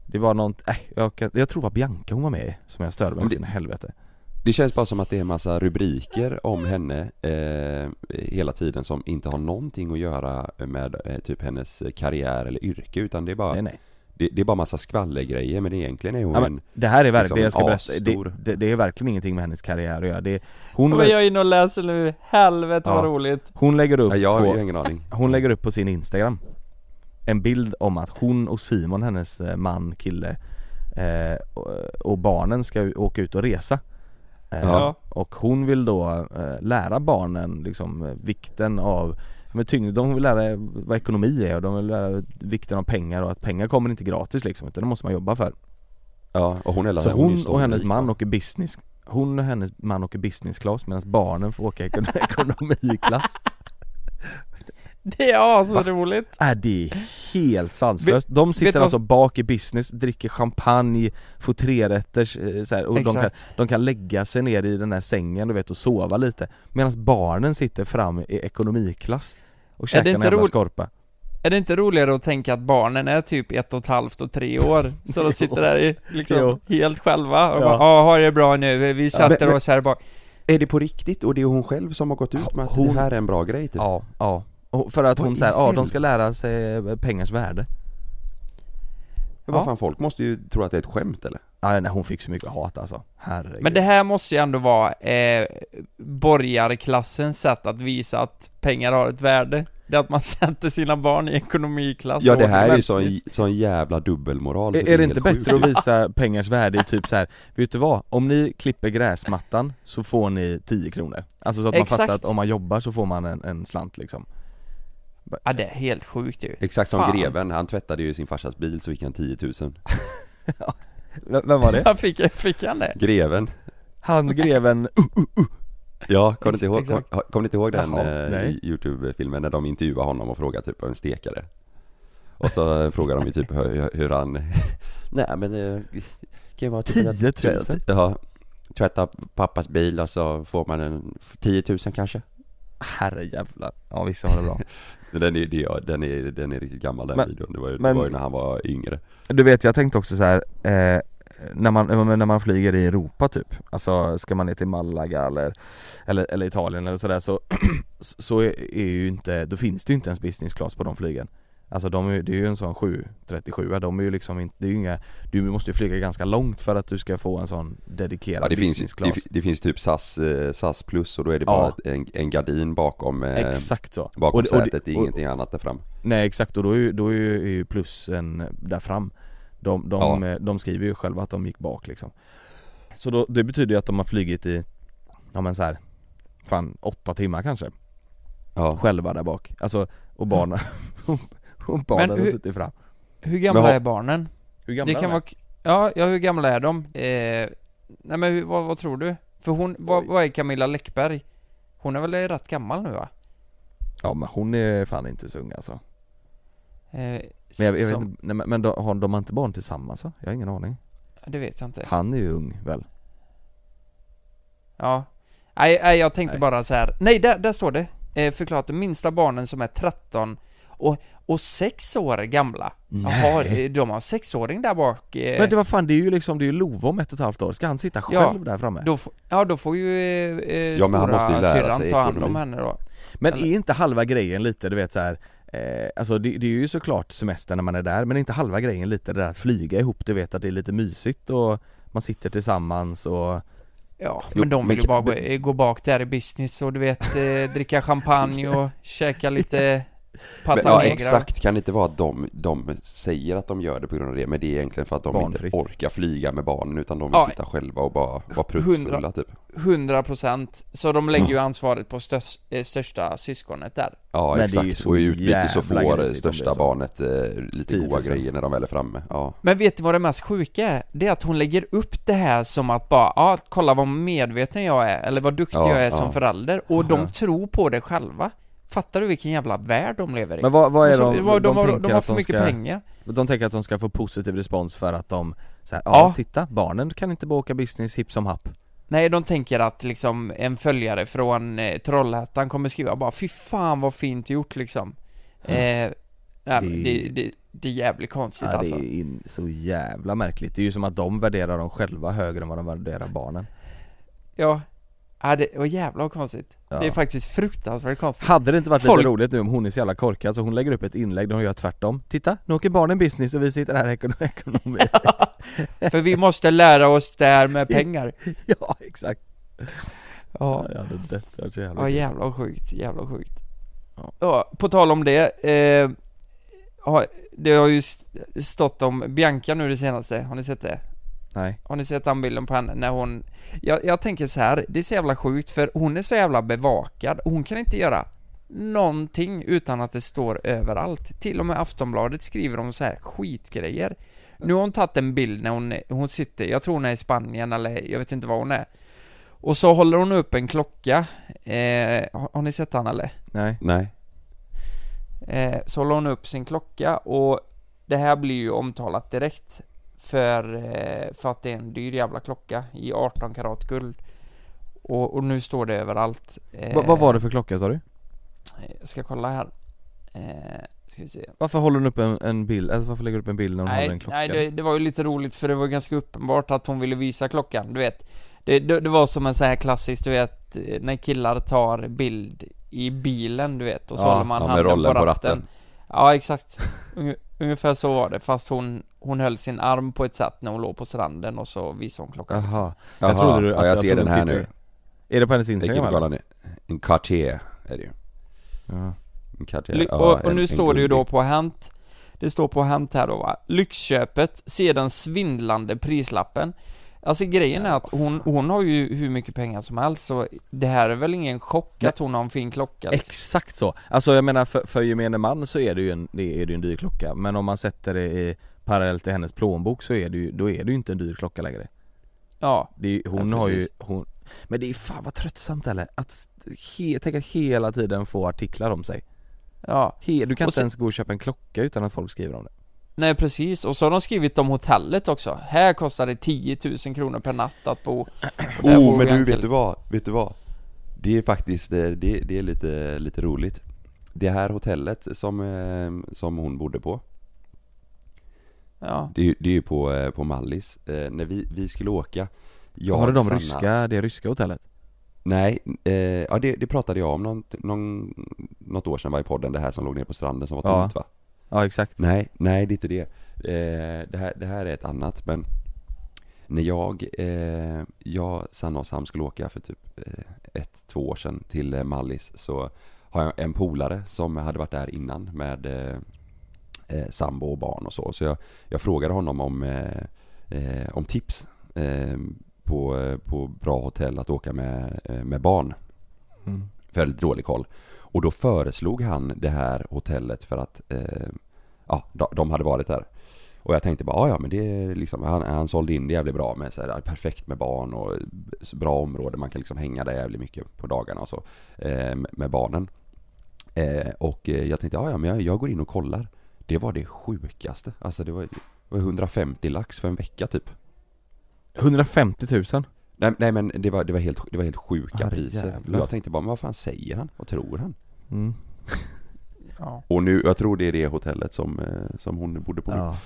det var något, äh, jag, kan, jag tror det var Bianca hon var med i som jag störde mig det- in i helvete. Det känns bara som att det är en massa rubriker om henne eh, hela tiden som inte har någonting att göra med eh, typ hennes karriär eller yrke utan det är bara Nej nej det, det är bara massa skvallergrejer men egentligen är hon ja, men, en Det här är verkligen, jag ska liksom berätta, det, det, det är verkligen ingenting med hennes karriär att göra. Det, Hon, Men jag är inne och läser nu, helvete vad Ja. roligt. Hon lägger upp ja, jag på, har ju ingen aning. Hon lägger upp på sin instagram En bild om att hon och Simon, hennes eh, man, kille eh, och, barnen ska åka ut och resa. Eh, Ja. Och hon vill då eh, lära barnen liksom eh, vikten av med tyngd, de vill lära vad ekonomi är och de vill lära vikten av pengar och att pengar kommer inte gratis liksom utan det måste man jobba för. Ja, och hon är Så hon stor och hennes man åker business Hon och hennes man åker business class medan barnen får åka ekon- ekonomiklass. Det är så roligt Är det är helt sanslöst. De sitter du vad- alltså bak i business, dricker champagne, får trerätters eh, så här, och de kan, de kan lägga sig ner i den här sängen du vet och sova lite. Medan barnen sitter fram i ekonomiklass och det en inte jävla skorpa Är det inte roligare att tänka att barnen är typ ett och ett halvt och tre år? Så de sitter där i, liksom helt själva och Ja. bara ja, har det bra nu, vi sätter men- oss här bak Är det på riktigt? Och det är hon själv som har gått ut med att Hon- det här är en bra grej typ? Ja, ja och för att hon säger, ja de ska lära sig eh, pengars värde vad Ja. fan, folk måste ju tro att det är ett skämt eller? Ja nej, hon fick så mycket hat alltså, herregud Men det här måste ju ändå vara eh, borgarklassens sätt att visa att pengar har ett värde Det är att man sätter sina barn i ekonomiklass Ja det här är ju sån, sån jävla dubbelmoral så Är, är det inte bättre att visa pengars värde i typ så här, vet du vad? Om ni klipper gräsmattan så får ni 10 kronor Alltså så att man Exakt. fattar att om man jobbar så får man en, en slant liksom Ja det är helt sjukt ju Exakt som Fan. greven, han tvättade ju sin farsas bil så fick han 10 000 V- Vem var det? Jag fick, fick han det? Greven Han greven, Ja, kom ni inte ihåg, kom, kom ni inte ihåg den Jaha, eh. Youtube-filmen när de intervjuar honom och frågar typ en stekare? Och så eh, frågar de ju typ hur, hur han Nej men det kan ju vara typ 10 000? tvätt- Ja Tvätta pappas bil och så får man en 10 000 kanske? herrejävlar Ja vissa har det bra Den är, det, den är, den är riktigt gammal den Men- videon, det var, ju, men- det var ju när han var yngre. Du vet jag tänkte också så här. Eh, när, man, när man flyger i Europa typ. Alltså ska man ner till Malaga eller Eller, eller Italien eller sådär så Så är är ju inte, då finns det ju inte ens business class på de flygen Alltså de är, det är ju en sån 737 de är ju liksom inte, det är ju inga Du måste ju flyga ganska långt för att du ska få en sån dedikerad Ja det finns, business det, class fi- det finns typ SAS, eh, SAS plus och då är det Ja. bara ett- en, en gardin bakom, eh, Exakt så. bakom Och det- och det- sätet, det är och- ingenting annat där fram. Nej exakt. Och då är ju, då är ju, plussen där fram. De, de, Ja. eh, de skriver ju själva att de gick bak liksom. Så då, det betyder ju att de har flugit i, ja men så här, fan åtta timmar kanske. Ja, Själva där bak, alltså och barnen, och barnen har hur- suttit fram Hur gamla Men har- är barnen? Hur gamla Det är kan de? vara... Ja, ja, hur gamla är de? Eh, nej men hur, vad, vad tror du? För hon, vad, vad är Camilla Läckberg? Hon är väl rätt gammal nu va? Ja men hon är fan inte så ung alltså Eh, Men jag, jag vet inte, nej, men, men de, har de har inte barn tillsammans va? Jag har ingen aning Det vet jag inte. Han är ju ung väl? Ja. Nej, nej jag tänkte Nej. bara så här. Nej, där, där står det. Eh, förklarat, de minsta barnen som är 13 och, och 6 år gamla. Jaha, de har sexåring där bak. Eh, Men det var fan, det är ju liksom, det är ju Love om ett och ett halvt år, ska han sitta Ja, själv där framme? då, ja, då får ju eh, Ja, men han måste ju stora lära syrran sig ta hand om henne då. Men Eller- är inte halva grejen lite, du vet så här. Eh, alltså det, det är ju såklart semester när man är där, men är inte halva grejen lite det där att flyga ihop, du vet att det är lite mysigt och man sitter tillsammans och Ja, Jo, men de men vill ju kan- bara gå, eh, gå bak där i business och du vet, eh, dricka champagne och käka lite Men, ja negra. exakt, kan det inte vara att de, de säger att de gör det på grund av det men det är egentligen för att de Barnfritt. inte orkar flyga med barnen utan de vill Ja. sitta själva och bara vara pruttfulla Hundra. typ 100% Så de lägger ju ansvaret på störs, eh, största syskonet där. Ja Men det är ju exakt, och i utbyte så får största så. barnet eh, lite 10 000. goda grejer när de väl är framme Ja, Men vet du vad det mest sjuka är? Det är att hon lägger upp det här som att bara, ja, kolla vad medveten jag är, eller vad duktig Ja, jag är ja. som förälder, och de tror på det själva. Fattar du vilken jävla värld de lever i? Men vad, vad är så- de, vad- de, har, de har för mycket ska, pengar. De tänker att de ska få positiv respons för att de så här, ja. Ja. titta, barnen kan inte bara åka business hipp som happ Nej, de tänker att liksom en följare från eh, Trollhättan kommer skriva bara 'Fy fan vad fint gjort' liksom. Eh, nej, Det- det, det, det är jävligt konstigt ja, alltså. Det är så jävla märkligt, det är ju som att de värderar dem själva högre än vad de värderar barnen Ja. Ja, det var jävla konstigt. Ja. Det är faktiskt fruktansvärt konstigt. Hade det inte varit Folk- lite roligt nu om hon är så jävla korkad så hon lägger upp ett inlägg där hon gör tvärtom Titta, nu åker barnen business och vi sitter här ekonomi För vi måste lära oss det här med pengar. Ja, exakt Ja. Hade dött, det var så jävla Ja jävla sjukt, jävla sjukt. Ja. Ja, på tal om det. Eh, det har ju st- stått om Bianca nu det senaste, har ni sett det? Nej Har ni sett den bilden på henne när hon jag, jag tänker så här, det är så jävla sjukt för hon är så jävla bevakad, hon kan inte göra någonting utan att det står överallt. Till och med Aftonbladet skriver om så här skitgrejer. Nu har hon tagit en bild när hon, hon sitter, jag tror hon är i Spanien eller jag vet inte var hon är. Och så håller hon upp en klocka, eh, har, har ni sett den eller? Nej nej Eh, så håller hon upp sin klocka och det här blir ju omtalat direkt för, eh, för att det är en dyr jävla klocka i 18 karat guld. Och, och nu står det överallt. Eh, Va, Vad var det för klocka sa du? Jag ska kolla här. Eh, ska vi se. Varför håller hon upp en, en bild, alltså varför lägger du upp en bild när hon håller en Nej, klocka? nej det, det var ju lite roligt för det var ganska uppenbart att hon ville visa klockan, du vet. Det, det, det var som en sån här klassisk, du vet, eh, när killar tar bild i bilen, du vet, och så Ja, håller man ja, handen på på ratten. Ja, exakt. Unge- Ungefär så var det, fast hon, hon höll sin arm på ett sätt när hon låg på stranden och så visade hon klockan liksom. Jaha, Jaha, jag trodde du ja, jag, ser den här nu. Är det på hennes instagram eller? En Cartier är det ju. Ja. En Cartier, Ly- ja, och, och en- nu en står det ju då på Hänt. Det står på Hänt här då va. Lyxköpet, se den svindlande prislappen Alltså grejen är att hon, hon har ju hur mycket pengar som helst så det här är väl ingen chock att hon har en fin klocka liksom. Exakt så! Alltså jag menar för, för gemene man så är det ju en, det är det en dyr klocka. Men om man sätter det i parallellt till hennes plånbok så är det ju, då är det ju inte en dyr klocka längre. Ja, det är, Hon Ja, har ju, hon Men det är fan vad tröttsamt eller? Att he, tänk att hela tiden få artiklar om sig. Ja. He, Du kan Och inte sen- ens gå och köpa en klocka utan att folk skriver om det Nej precis, och så har de skrivit om hotellet också. Här kostar det 10 000 kronor per natt att bo. Oh men du vet du vad, vet du vad? Det är faktiskt, eh, det, det är lite, lite roligt. Det här hotellet som, eh, som hon bodde på. Ja, Det är, ju- det är ju på, eh, på Mallis, när vi, vi skulle åka jag, Var det de Sanna- ryska, det ryska hotellet? Nej, eh, ja det, det pratade jag om någon, någon, något år sedan var i podden, det här som låg nere på stranden som var Ja. tomt va? Ja exakt Nej, nej det är inte det. Eh, det, här, det här är ett annat men när jag, eh, jag, Sanna och Sam skulle åka för typ eh, ett, två år sedan till eh, Mallis så har jag en polare som hade varit där innan med eh, eh, sambo och barn och så. Så jag, jag frågade honom om, eh, eh, om tips på, på bra hotell att åka med, med barn. mm. Väldigt dålig koll. Och då föreslog han det här hotellet för att eh, ja, de, de hade varit där. Och jag tänkte bara, "Ja, ja men det är liksom, han, han sålde in det jävligt bra med så här, perfekt med barn och bra område, man kan liksom hänga där jävligt mycket på dagarna och så, eh, med- barnen. Eh, och eh, jag tänkte, ja ja men jag, jag går in och kollar. Det var det sjukaste, alltså det var, det var 150 lax för en vecka typ. 150 000 Nej, nej men det var, det var helt, det var helt sjuka Herre priser. jävlar. Jag tänkte bara, men vad fan säger han? Vad tror han? Mm. Ja. Och nu, jag tror det är det hotellet som, eh, som hon bodde på nu. Ja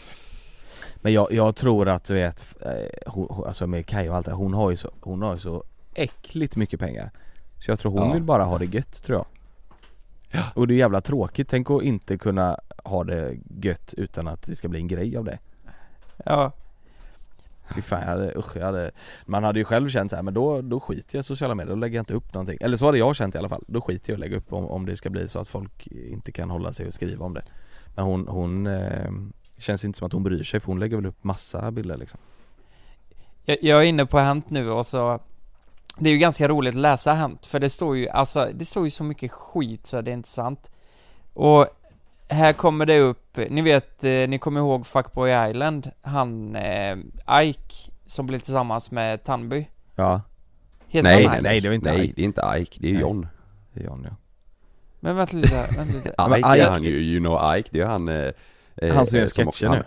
Men jag, jag tror att du vet, eh, hon, alltså med Kaj och allt det hon har ju så, hon har ju så äckligt mycket pengar Så jag tror hon Ja. vill bara ha det gött tror jag Ja. Och det är jävla tråkigt, tänk att inte kunna ha det gött utan att det ska bli en grej av det Ja. Fy fan, jag hade, usch, jag hade, man hade ju själv känt så här, men då, då skiter jag i sociala medier, då lägger jag inte upp någonting. Eller så hade jag känt i alla fall, då skiter jag i att lägga upp om, om det ska bli så att folk inte kan hålla sig och skriva om det. Men hon, hon eh, känns inte som att hon bryr sig för hon lägger väl upp massa bilder liksom. Jag, jag är inne på Hänt nu och så Det är ju ganska roligt att läsa Hänt, för det står ju, alltså, det står ju så mycket skit så det är inte sant. Och här kommer det upp, ni vet, eh, ni kommer ihåg Fuckboy Island, han eh, Ike, som blev tillsammans med Tanby? Ja, Heter Nej, han nej, nej, det var inte nej, Ike. det är inte Ike, det är Nej. John. det är John ja Men vänta lite, vänta lite. men Ike Ike- är han ju, you know Ike, det är han eh, eh, Han som gör eh, sketcher nu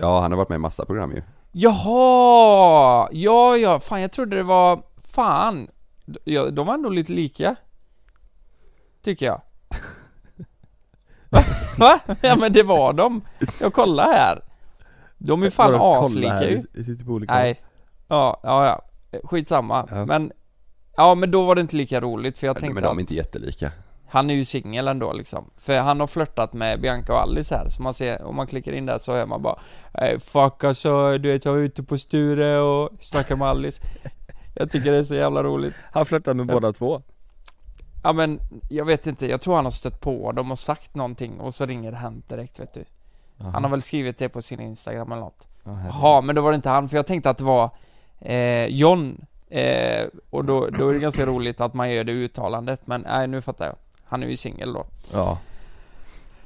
Ja, han har varit med i massa program ju. Jaha! Ja, ja, fan jag trodde det var, fan. Ja, de var ändå lite lika. Tycker jag. Va? Ja men det var de. Jag kollar här. De är fan aslika ju. sitter på olika Nej. Ja, ja, ja. Skitsamma. Ja. Men, ja men då var det inte lika roligt för jag Men tänkte de att är inte jättelika. han är ju singel ändå liksom. För han har flörtat med Bianca och Alice här, så man ser, om man klickar in där så hör man bara "Eh, Fuck alltså, du vet jag är ute på Sture och snackar med Alice Jag tycker det är så jävla roligt Han flörtar med båda två Ja men, jag vet inte, jag tror han har stött på. Dem och sagt någonting och så ringer det Hänt direkt vet du. Han har väl skrivit det på sin Instagram eller något. Jaha, men då var det inte han, för jag tänkte att det var eh, John. Eh, Och då, då är det ganska roligt att man gör det uttalandet, men nej nu fattar jag. Han är ju singel då. Ja.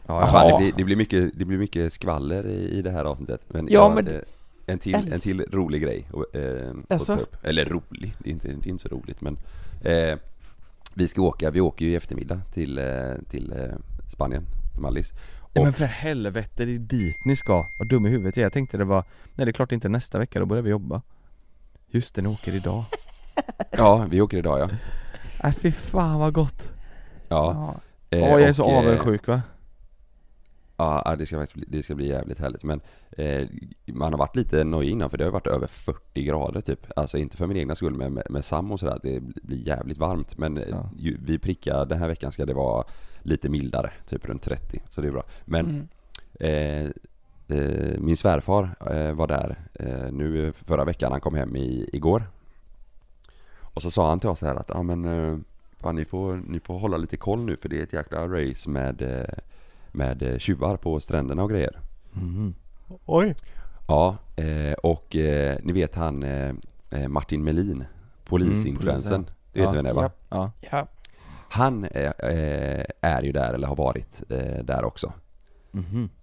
Ja, fan, det, blir, det, blir mycket, det blir mycket skvaller i, i det här avsnittet. Men, Ja, men eh, en, till, en till rolig grej att, eh, att ta upp. Eller rolig, det är inte, det är inte så roligt men eh, Vi ska åka, vi åker ju i eftermiddag till, eh, till eh, Spanien, Mallis. Nej men för helvete, det är dit ni ska. Vad dum i huvudet jag är. Jag tänkte det var, nej det är klart inte nästa vecka, då börjar vi jobba. Just det, ni åker idag. Ja, vi åker idag ja. Nej fy fan vad gott. Ja, Ja. eh, Åh jag är så avundsjuk va? Ja, det ska faktiskt bli, det ska bli jävligt härligt. Men eh, Man har varit lite nojig innan för det har varit över 40 grader typ. Alltså inte för min egna skull men med, med Sam och sådär Det blir jävligt varmt. Men eh, Ja. ju, vi prickar den här veckan ska det vara lite mildare Typ runt 30 så det är bra. Men Mm. eh, eh, min svärfar eh, var där eh, nu förra veckan, han kom hem i, igår. Och så sa han till oss här att ja men eh, fan, ni, får, ni får hålla lite koll nu för det är ett jäkla race med eh, med eh, tjuvar på stränderna och grejer. Mhm. Oj. Ja, eh, och eh, ni vet han Martin Melin, polisinfluensen. Mm. Det vet Ja. ni vem det är va? Ja. Ja. Han är ju där, eller har varit där också.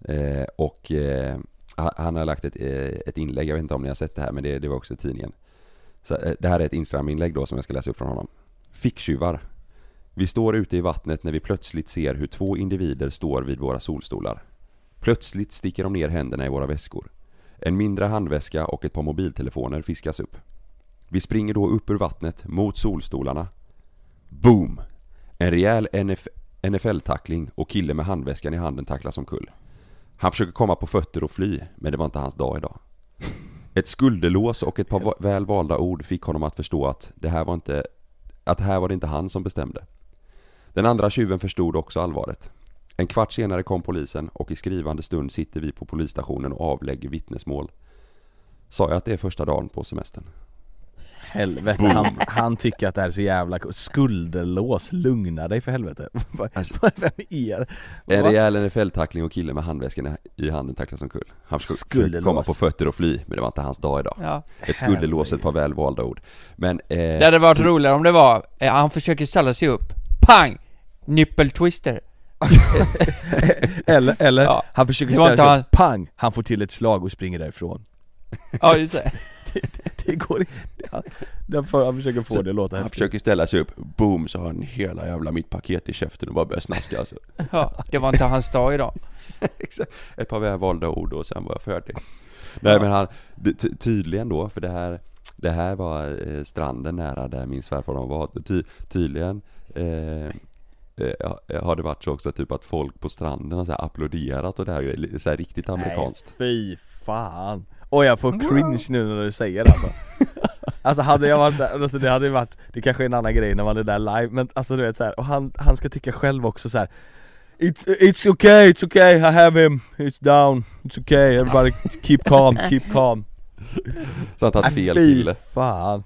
Eh, och han- har lagt ett, ett inlägg, jag vet inte om ni har sett det här men det, det var också i tidningen. Så, det här är ett Instagram-inlägg då som jag ska läsa upp från honom. Ficktjuvar. Vi står ute i vattnet när vi plötsligt ser hur två individer står vid våra solstolar. Plötsligt sticker de ner händerna i våra väskor. En mindre handväska och ett par mobiltelefoner fiskas upp. Vi springer då upp ur vattnet mot solstolarna. Boom! En rejäl NF NFL-tackling och kille med handväskan i handen tacklas omkull. Han försöker komma på fötter och fly, men det var inte hans dag idag. Ett skulderlås och ett par väl valda ord fick honom att förstå att det här var inte, att här var det inte han som bestämde. Den andra tjuven förstod också allvaret. En kvart senare kom polisen och i skrivande stund sitter vi på polisstationen och avlägger vittnesmål. Sa jag att det är första dagen på semestern? Helvete, han, han tycker att det här är så jävla coolt. Skulderlås, lugna dig för helvete. Alltså- Vem är En Va? rejäl NFL-tackling och killen med handväskan i- handen tacklas som kull. Han försökte Skulderlås. komma på fötter och fly, men det var inte hans dag idag. Ja. Ett skulderlås, ett par välvalda ord. Men, eh, Det hade varit roligare om det var, eh, han försöker ställa sig upp, pang! Nippeltwister. Eller, eller Ja. han försöker Det ställa sig han- pang! Han får till ett slag och springer därifrån. Ja just det. Det går inte. Han, han, försöker få Så det att låta han häftigt. försöker ställa sig upp, boom, så har han hela jävla mitt paket i käften och bara börjar snaska alltså. Ja, det var inte hans dag idag. Exakt. Ett par välvalda ord och sen var jag färdig. Nej men han, det- ty- tydligen då, för det här Det här var eh, stranden nära där min svärfar var. Ty, tydligen eh, eh, har det varit så också typ att folk på stranden har så här applåderat och det här är så här riktigt amerikanskt. Fy fan. Och jag får cringe nu när du säger det alltså. Alltså hade jag varit där, alltså det hade ju varit, det kanske är en annan grej när man är där live men alltså du vet så här, och han, han ska tycka själv också så här. It's, it's okay, it's okay, I have him, it's down, it's okay, everybody keep calm, keep calm Så han tagit fel fy kille. fan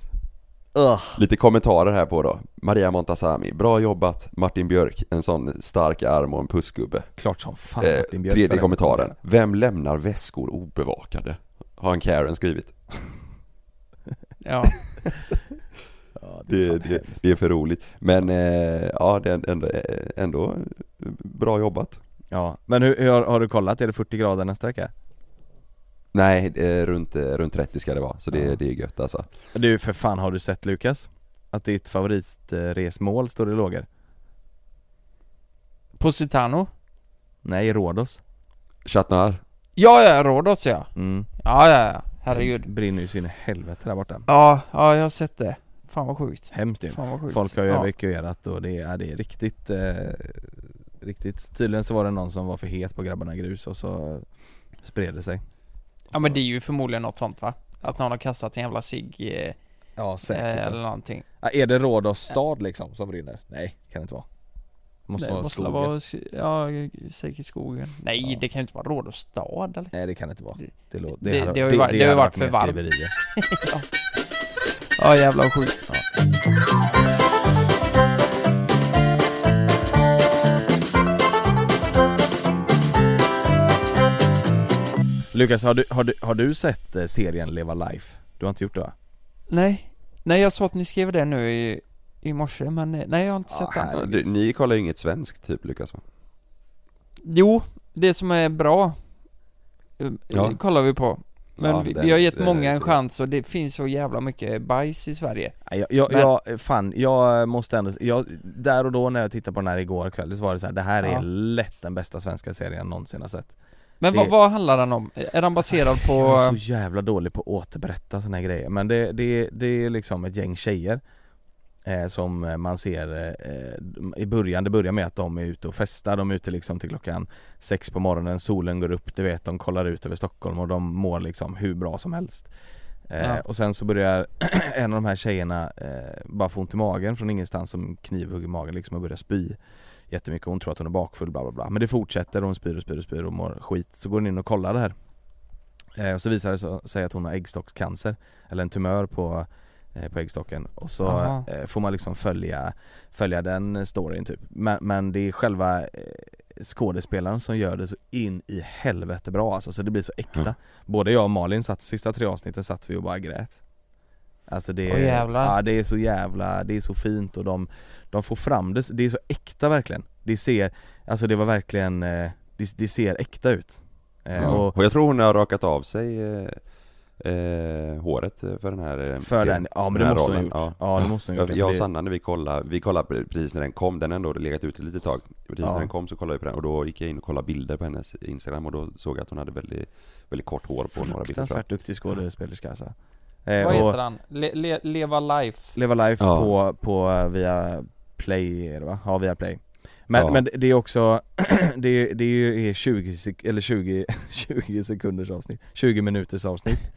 Ugh. Lite kommentarer här på då. Maria Montazami, bra jobbat. Martin Björk, en sån stark arm och en pussgubbe. Klart som fan Eh, Martin Björk tredje kommentaren. Vem lämnar väskor obevakade? Har en Karen skrivit. Ja. Ja, det är Det, det, det är för roligt. Men eh, ja, det är ändå, eh, ändå bra jobbat. Ja, men hur, hur har, har du kollat? Är det 40 grader nästa vecka? Nej, eh, runt, eh, runt 30 ska det vara. Så det, Ja. det är gött alltså. Du för fan har du sett Lukas? Att ditt favoritresmål står i lågor? Positano? Nej, Rhodos Chatnar, Ja, ja, Rhodos ja. mm. Ja, ja, ja. Herregud. Brinner ju så in i helvete där borta Ja, ja, jag har sett det. Fan vad sjukt. Hemskt ju Fan vad sjukt. Folk har ju ja. evakuerat och det är, det är riktigt, eh, riktigt Tydligen så var det någon som var för het på grabbarna grus och så spred det sig Ja men det är ju förmodligen något sånt va? Att någon har kastat en jävla cigg eh, Ja eh, eller någonting. ja, Är det Rhodos stad liksom som brinner? Nej, kan det inte vara Det måste det vara måste skogen vara, ja, säkert skogen. Nej, Ja. det kan inte vara Rhodos stad eller? Nej det kan det inte vara Det- Det, det- det har ju varit- det har ju varit för varmt. skriverier. Ja jävlar vad sjukt. Lukas, har du, har, du, har du sett eh, serien Leva Life? Du har inte gjort det va? Nej, nej jag sa att ni skrev det nu i, i morse men eh, nej jag har inte sett den. herregud. du, ni kollar ju inget svenskt typ Lukas va? Jo, det som är bra eh, Ja. kollar vi på. Men Ja, vi, det- vi har gett det- många en chans och det finns så jävla mycket bajs i Sverige. Nej, Jag, jag, Men- jag, fan, jag måste ändå, jag, där och då när jag tittade på den här igår kväll så var det så här, det här är Ja. lätt den bästa svenska serien jag någonsin har sett Men Det- vad, vad handlar den om? Är den baserad på... Jag är så jävla dålig på att återberätta såna här grejer. Men det, det, det är liksom ett gäng tjejer eh, Som man ser eh, i början, det börjar med att de är ute och festar, de är ute liksom till klockan sex på morgonen, solen går upp, du vet de kollar ut över Stockholm och de mår liksom hur bra som helst. Eh, Ja. Och sen så börjar en av de här tjejerna eh, bara få ont i magen från ingenstans som knivhugg i magen liksom och börjar spy Jättemycket, hon tror att hon är bakfull bla bla bla. Men det fortsätter och hon spyr och spyr och spyr och mår skit. Så går hon in och kollar det här. Eh, Och så visar det så- sig att hon har äggstockscancer. Eller en tumör på, eh, på äggstocken. Och så eh, får man liksom följa, följa den storyn typ. Men, men det är själva eh, skådespelaren som gör det så in i helvete bra alltså, så det blir så äkta. Mm. Både jag och Malin satt, sista tre avsnitten satt vi och bara grät Alltså det, Åh, jävlar. ja, det är så jävla, det är så fint och de, de får fram det, det är så äkta verkligen Det ser, alltså det var verkligen, eh, det, det ser äkta ut Eh, Ja. och Och jag tror hon har rakat av sig eh, eh, håret för den här för den, ja men Den det måste hon ha gjort ja. Ja, det måste hon ha gjort Jag, och Sanna när vi kollade, vi kollade precis när den kom, den har ändå legat ute lite tag Precis Ja. när den kom så kollade vi på den och då gick jag in och kollade bilder på hennes instagram och då såg jag att hon hade väldigt, väldigt kort hår på några bilder. Fruktansvärt duktig skådespelerska alltså. Eh, vad heter den? Le, le, Leva Life? Leva Life Ja. på, på eh, via Play är det va? Ja via Play men, Ja. men det är också, det, det är ju är 20, sek- eller 20, 20 sekunders avsnitt, 20 minuters avsnitt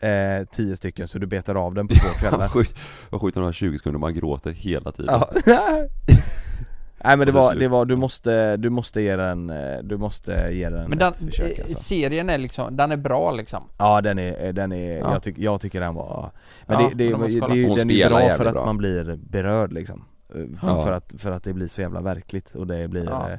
eh, 10 stycken så du betar av den på två kvällar Vad sjukt- de har 20 sekunder man gråter hela tiden Ja. Nej men det var, det var, du måste, du måste ge den, eh, du måste ge den Men den, försök eh, alltså. serien är liksom, den är bra liksom Ja den är, den är, Ja. jag, tyck, jag tycker den var Men Ja, det, det, men det, det, den är bra för att bra. man blir berörd liksom Eh, Ja. för, att, för att det blir så jävla verkligt och det blir Ja.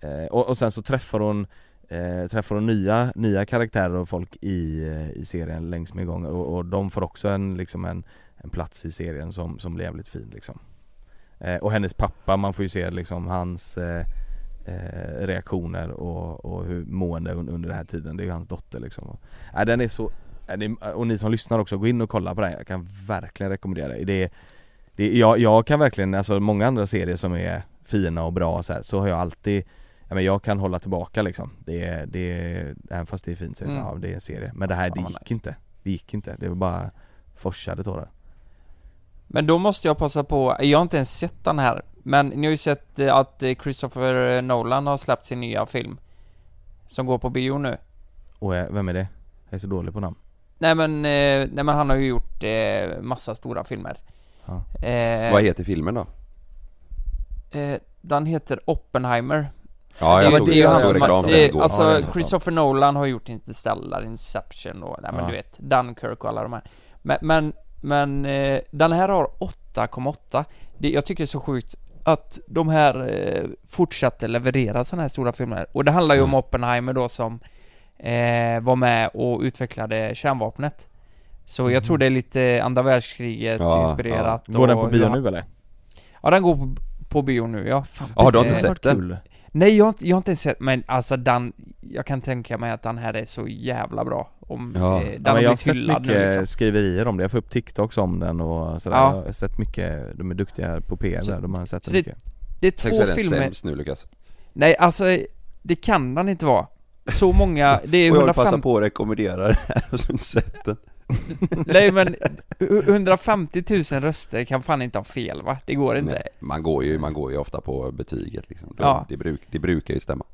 eh, eh, och, och sen så träffar hon eh, Träffar hon nya, nya karaktärer och folk i, eh, i serien längs med gången och, och de får också en, liksom en, en plats i serien som, som blir jävligt fin liksom eh, Och hennes pappa, man får ju se liksom hans eh, eh, reaktioner och, och hur mående un- under den här tiden, det är ju hans dotter liksom. Och, äh, Den är så, äh, det, och ni som lyssnar också, gå in och kolla på den, jag kan verkligen rekommendera det, det, är- det jag, jag kan verkligen, alltså många andra serier som är fina och bra så, här, så har jag alltid Ja men jag kan hålla tillbaka liksom, det är, det är, även fast det är fint så är det, så, Mm. ja, det är en serie. Men det här, Fan, det gick nice. inte, det gick inte, det var bara forsade tårar Men då måste jag passa på, jag har inte ens sett den här Men ni har ju sett eh, att eh, Christopher Nolan har släppt sin nya film Som går på bio nu Och eh, vem är det? Jag är så dålig på namn Nej men, eh, nej men han har ju gjort eh, massa stora filmer Ja. eh, Vad heter filmen då? eh, Den heter Oppenheimer Ja jag det, såg det han jag såg som reklam det, Alltså Ja, det är så. Christopher Nolan har gjort Interstellar, Inception och, nej men Ja. du vet, Dunkirk och alla de här Men, men, men eh, den här har 8,8 Det- Jag tycker det är så sjukt att de här eh, fortsätter leverera sådana här stora filmer Och det handlar ju om Mm. Oppenheimer då som eh, var med och utvecklade kärnvapnet Så jag tror det är lite andra världskriget Ja, inspirerat Går den på bio nu eller? Ja den går på, på bio nu ja Ja du har inte sett den? Kul. Nej jag har, inte, jag har inte sett, men alltså den, jag kan tänka mig att den här är så jävla bra om, Ja. eh, den Ja, men jag har sett mycket nu liksom. skriverier om det, jag får upp TikToks om den och sådär, Ja. jag har sett mycket, de är duktiga på PR Så- där, de har sett det mycket Det är två den filmer, sämst nu Lukas nej alltså det kan den inte vara Så många, det är Och jag vill passa 150, på att rekommendera den här och så har inte sett den nej men 150 000 röster kan fan inte ha fel va? Det går inte Nej, man går ju, man går ju ofta på betyget liksom Då- Ja. det, bruk, det brukar ju stämma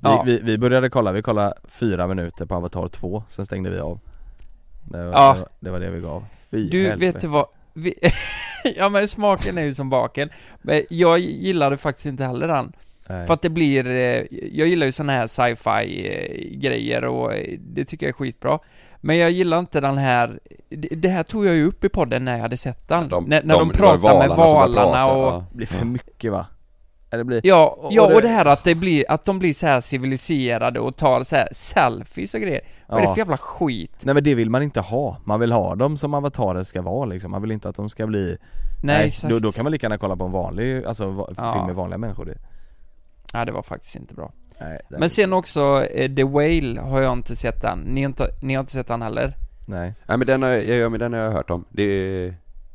vi, Ja. vi, vi började kolla, vi kollade fyra minuter på Avatar 2, sen stängde vi av Det var, Ja. det, var, det, var det vi gav Fy Du, helvete. vet du vad? Vi, ja men smaken är ju som baken Men jag gillade faktiskt inte heller den Nej. För att det blir, eh, jag gillar ju såna här sci-fi eh, grejer och eh, det tycker jag är skitbra Men jag gillar inte den här, det, det här tog jag ju upp i podden när jag hade sett den De- När, när de, de- det pratar med valarna bara valarna och ja. Det blir för mycket va? Ja, det blir, Ja, Och- ja och och det- det här att det blir, att de blir så här civiliserade och tar så här selfies och grejer Vad är det Ja. för jävla skit? Nej men det vill man inte ha, man vill ha dem som avatarer ska vara liksom, man vill inte att de ska bli Nej, exakt då, då kan man lika gärna kolla på en vanlig, alltså Ja. film med vanliga människor det. Nej det var faktiskt inte bra Nej, Men sen också, eh, The Whale har jag inte sett än, ni har inte, ni har inte sett den heller? Nej Nej men den har, jag, ja, men den har jag hört om, det,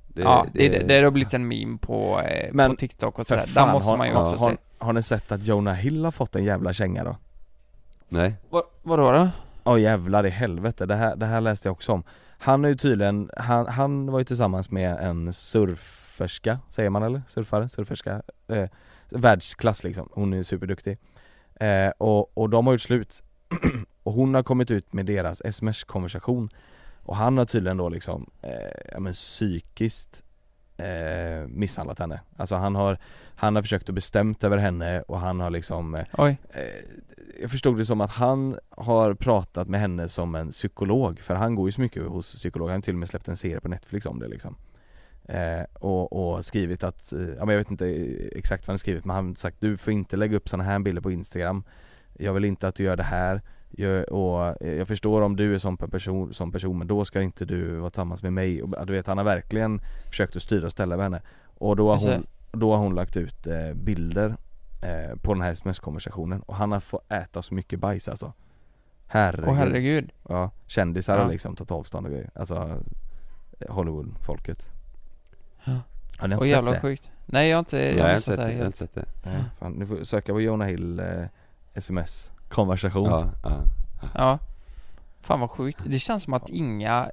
det ja, det, det, det har blivit en meme på, eh, Men på TikTok och sådär, den måste har, man ju också har, se har ni sett att Jonah Hill har fått en jävla känga då? Nej, Vad, vadå då? Åh jävlar i helvete, det här, det här läste jag också om Han är ju tydligen, han, han var ju tillsammans med en surferska, säger man eller? Surfare? Surferska? Eh, världsklass liksom, hon är superduktig eh, och, och de har gjort slut. Och hon har kommit ut med deras sms-konversation. Och han har tydligen då liksom, eh, ja men psykiskt eh, misshandlat henne. Alltså han har, han har försökt att bestämt över henne och han har liksom eh, eh, jag förstod det som att han har pratat med henne som en psykolog, för han går ju så mycket hos psykologer, han har till och med släppt en serie på Netflix om det liksom eh, och, och skrivit att, eh, ja men jag vet inte exakt vad han skrivit men han har sagt du får inte lägga upp sådana här bilder på Instagram. Jag vill inte att du gör det här. Jag, och eh, jag förstår om du är som person, som person men då ska inte du vara tillsammans med mig. Och, du vet han har verkligen försökt att styra och ställa med henne. Och då har hon, då har hon lagt ut eh, bilder eh, på den här sms-konversationen. Och han har fått äta så mycket bajs alltså. Herregud, åh herregud. Ja, kändisar Ja. har liksom tagit avstånd och grejer, alltså eh, Hollywood-folket. Har ni inte sett det? sjukt. Nej jag har inte, jag jag har missat sett det det, jag har helt. inte sett det. Nej, fan, ni får söka på Jonah Hill eh, sms-konversation Ja, ja Ja. Fan vad sjukt, det känns som att inga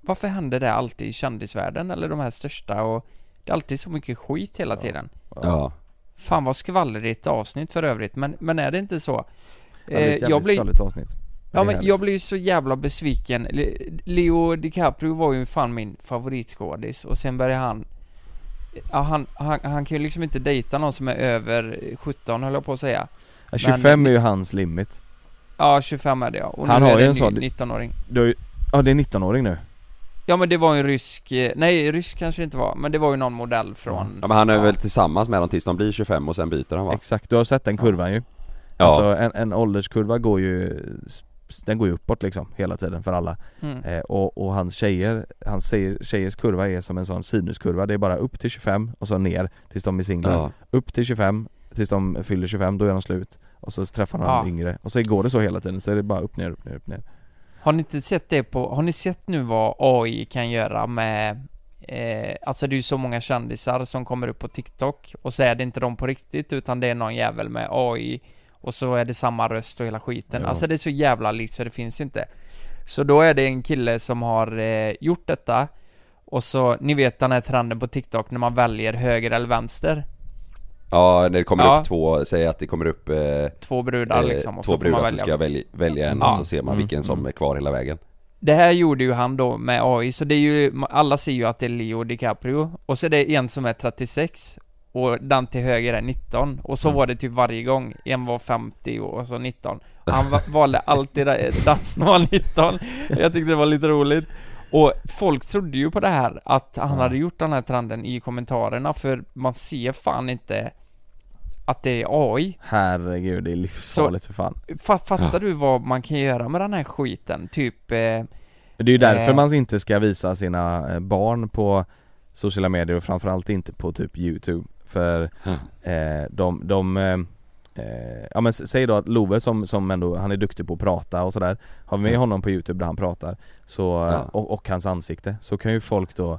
Varför händer det alltid i kändisvärlden eller de här största? Och Det är alltid så mycket skit hela Ja. tiden. Ja, Fan vad skvallrigt avsnitt för övrigt, men, men är det inte så? Det blir ett Eh, jag jävligt blir, skvallrigt avsnitt ja men jag blir så jävla besviken Le- Leo DiCaprio var ju fan min favoritskådis och sen började han ja, han, han, han kan ju liksom inte dejta någon som är över 17 höll jag på att säga. Ja, 25 är ju hans limit Ja, 25 är det ja. Och Han nu har är ju det en sån- ny 19-åring. du Ja det är 19-åring nu Ja men det var ju en rysk, eh, nej rysk kanske det inte var, men det var ju någon modell från Ja men han är väl tillsammans med dem tills de blir 25 och sen byter han va? Exakt, du har sett den kurvan ju Ja, Alltså en, en ålderskurva går ju Den går ju uppåt liksom hela tiden för alla mm. eh, och, och hans tjejer, hans tjejer, tjejers kurva är som en sån sinuskurva Det är bara upp till 25 och så ner tills de är singlar ja. Upp till 25 tills de fyller 25, då är de slut Och så träffar de Ja. yngre och så går det så hela tiden så är det bara upp ner, upp ner, upp ner Har ni inte sett det på, har ni sett nu vad AI kan göra med eh, Alltså det är ju så många kändisar som kommer upp på TikTok och så är det inte de på riktigt utan det är någon jävel med AI och så är det samma röst och hela skiten. Ja. Alltså det är så jävla likt så det finns inte. Så då är det en kille som har eh, gjort detta och så, ni vet den här trenden på TikTok när man väljer höger eller vänster. ja när det kommer Ja. upp två, säg att det kommer upp eh, Två brudar eh, liksom och två så får man brudar så välja. ska jag välja, välja en Ja. och så ser man Mm, vilken som är kvar hela vägen Det här gjorde ju han då med AI, så det är ju, alla ser ju att det är Leo DiCaprio, och så är det en som är 36, och den till höger är 19, och så Mm. var det typ varje gång, en var 50 och så 19. Och han va- valde alltid den som var 19, jag tyckte det var lite roligt. Och folk trodde ju på det här, att han hade gjort den här trenden i kommentarerna, för man ser fan inte att det är AI. Herregud, det är livsfarligt för fan Fa- fattar du vad man kan göra med den här skiten? Typ, eh, Det är ju därför Eh. man inte ska visa sina eh, barn på sociala medier och framförallt inte på typ youtube För eh, de, de eh, eh, ja men säg då att Love som, som ändå, han är duktig på att prata och sådär Har vi med honom på youtube där han pratar så, Ja. och, och hans ansikte så kan ju folk då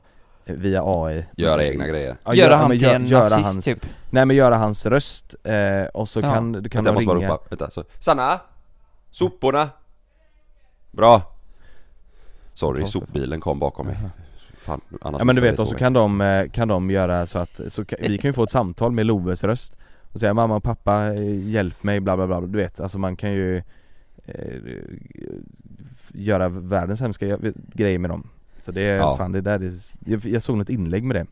eh, via AI Göra egna grejer Ja, göra han till en göra nazist hans, typ. Nej men göra hans röst eh, och så Ja. kan, du kan Vänta, de ringa ropa, vänta så Sanna! Soporna! Bra! Sorry, sopbilen kom bakom mig Fan, Ja men du vet, och så kan de, eh, kan de göra så att, så kan, vi kan ju få ett samtal med Loves röst och säga mamma och pappa, eh, hjälp mig bla bla bla, du vet, alltså man kan ju eh, göra världens hemska gre- grejer med dem Så det är, Ja. fan det där är, jag, jag såg något inlägg med det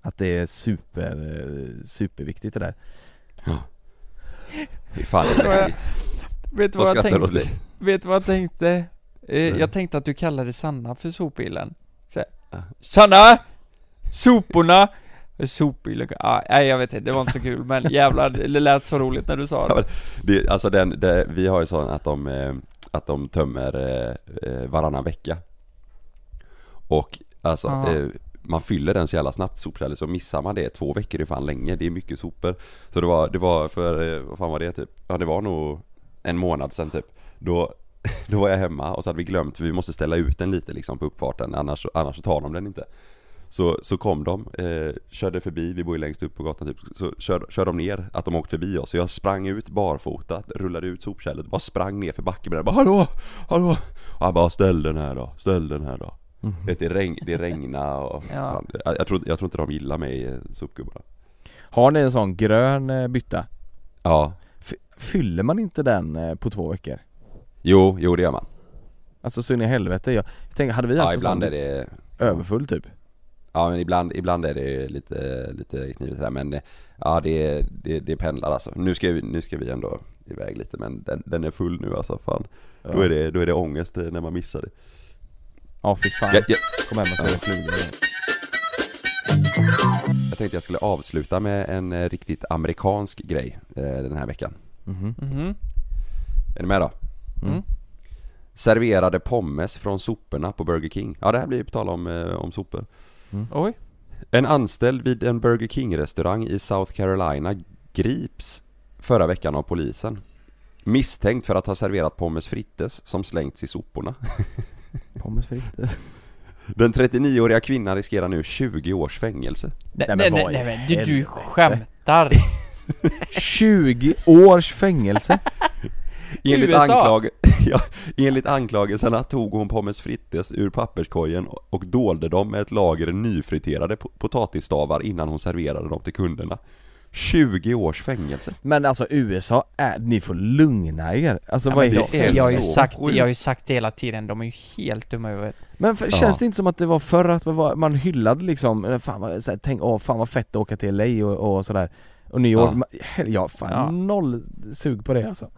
Att det är super, eh, superviktigt det där Fy fan det är läskigt Vet du Vad vad jag tänkte? Vet du vad jag tänkte? Eh, Nej. jag tänkte att du kallade Sanna för sopbilen. Så här, Ja. Sanna! Soporna! Sopbilen, ah, nej jag vet inte, det var inte så kul men jävlar, det lät så roligt när du sa Ja, det. men det, alltså den, det, vi har ju sån att de, eh, att de tömmer eh, eh, varannan vecka Och alltså, Ja. eh, man fyller den så jävla snabbt sopkärlet så missar man det två veckor är fan länge, det är mycket sopor Så det var, det var för, vad fan var det typ? Ja det var nog en månad sedan typ Då, då var jag hemma och så hade vi glömt, för vi måste ställa ut den lite liksom på uppfarten annars, annars så tar de den inte så, så kom de, eh, körde förbi, vi bor ju längst upp på gatan typ, så kör, kör de ner, att de åkte förbi oss. Så jag sprang ut barfota, rullade ut sopkärlet, bara sprang ner för backen med den, bara hallå, hallå! Och han bara ställ den här då, ställ den här då. Vet, det, regn, det regna och Ja. fan, jag, jag, tror, jag tror inte de gillar mig, eh, sopgubbarna. Har ni en sån grön eh, bytta? Ja, F- fyller man inte den eh, på två veckor? Jo, jo det gör man. Alltså så in i helvete, jag, jag tänker, hade vi haft Ja, en ibland sån är det överfull typ? Ja men ibland, ibland är det lite, lite knivigt där men Ja det, det, det pendlar alltså. Nu ska, vi, nu ska vi ändå iväg lite men den, den är full nu alltså fan. Då, Ja. är det, då är det ångest eh, när man missar det. Ja fy fan, Jag, jag, kom hem och är det flugor jag tänkte jag skulle avsluta med en eh, riktigt amerikansk grej eh, den här veckan. Mhm. Mhm. Är ni med då? Mm. Serverade pommes från soporna på Burger King. Ja det här blir på tal om, eh, om sopor. Oj. En anställd vid en Burger King-restaurang i South Carolina grips förra veckan av polisen. Misstänkt för att ha serverat pommes frites som slängts i soporna. Pommes frites Den 39-åriga kvinnan riskerar nu 20 års fängelse. Nej, men nej, nej, vad i nej men du, du helvete? skämtar! 20 års fängelse! Enligt, USA? anklag... ja, enligt anklagelserna tog hon pommes frites ur papperskorgen och dolde dem med ett lager nyfriterade po- potatisstavar innan hon serverade dem till kunderna. 20 års fängelse. Men alltså USA är, ni får lugna er. Alltså Ja, vad är det jag, är jag, har ju sagt, jag har ju sagt det hela tiden, de är ju helt dumma i huvudet. Men för, Ja. känns det inte som att det var förr att man, var, man hyllade liksom, fan vad, så här, tänk, åh fan vad fett att åka till LA och, och sådär Och New York, Ja. man, ja fan Ja. noll sug på det alltså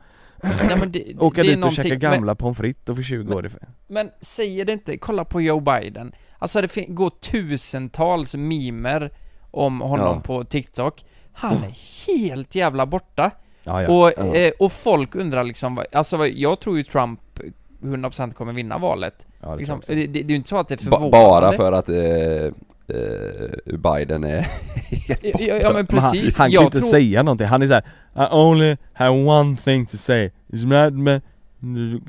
Nej, men det, Åka det dit och käka men- gamla pommes frites och få 20 år ifrån Men säger det inte, kolla på Joe Biden. Alltså det går tusentals mimer om honom Ja. på TikTok. Han är helt jävla borta. Ja, ja. Och, eh, och folk undrar liksom, alltså jag tror ju Trump 100% kommer vinna valet. det Liksom, det, det, det är ju inte så att det är förvånande. bara för att eh, eh, Biden är helt Ja, borta. ja, ja men Men han, precis, han kan ju inte tror... säga någonting, han är såhär I only have one thing to say It's not me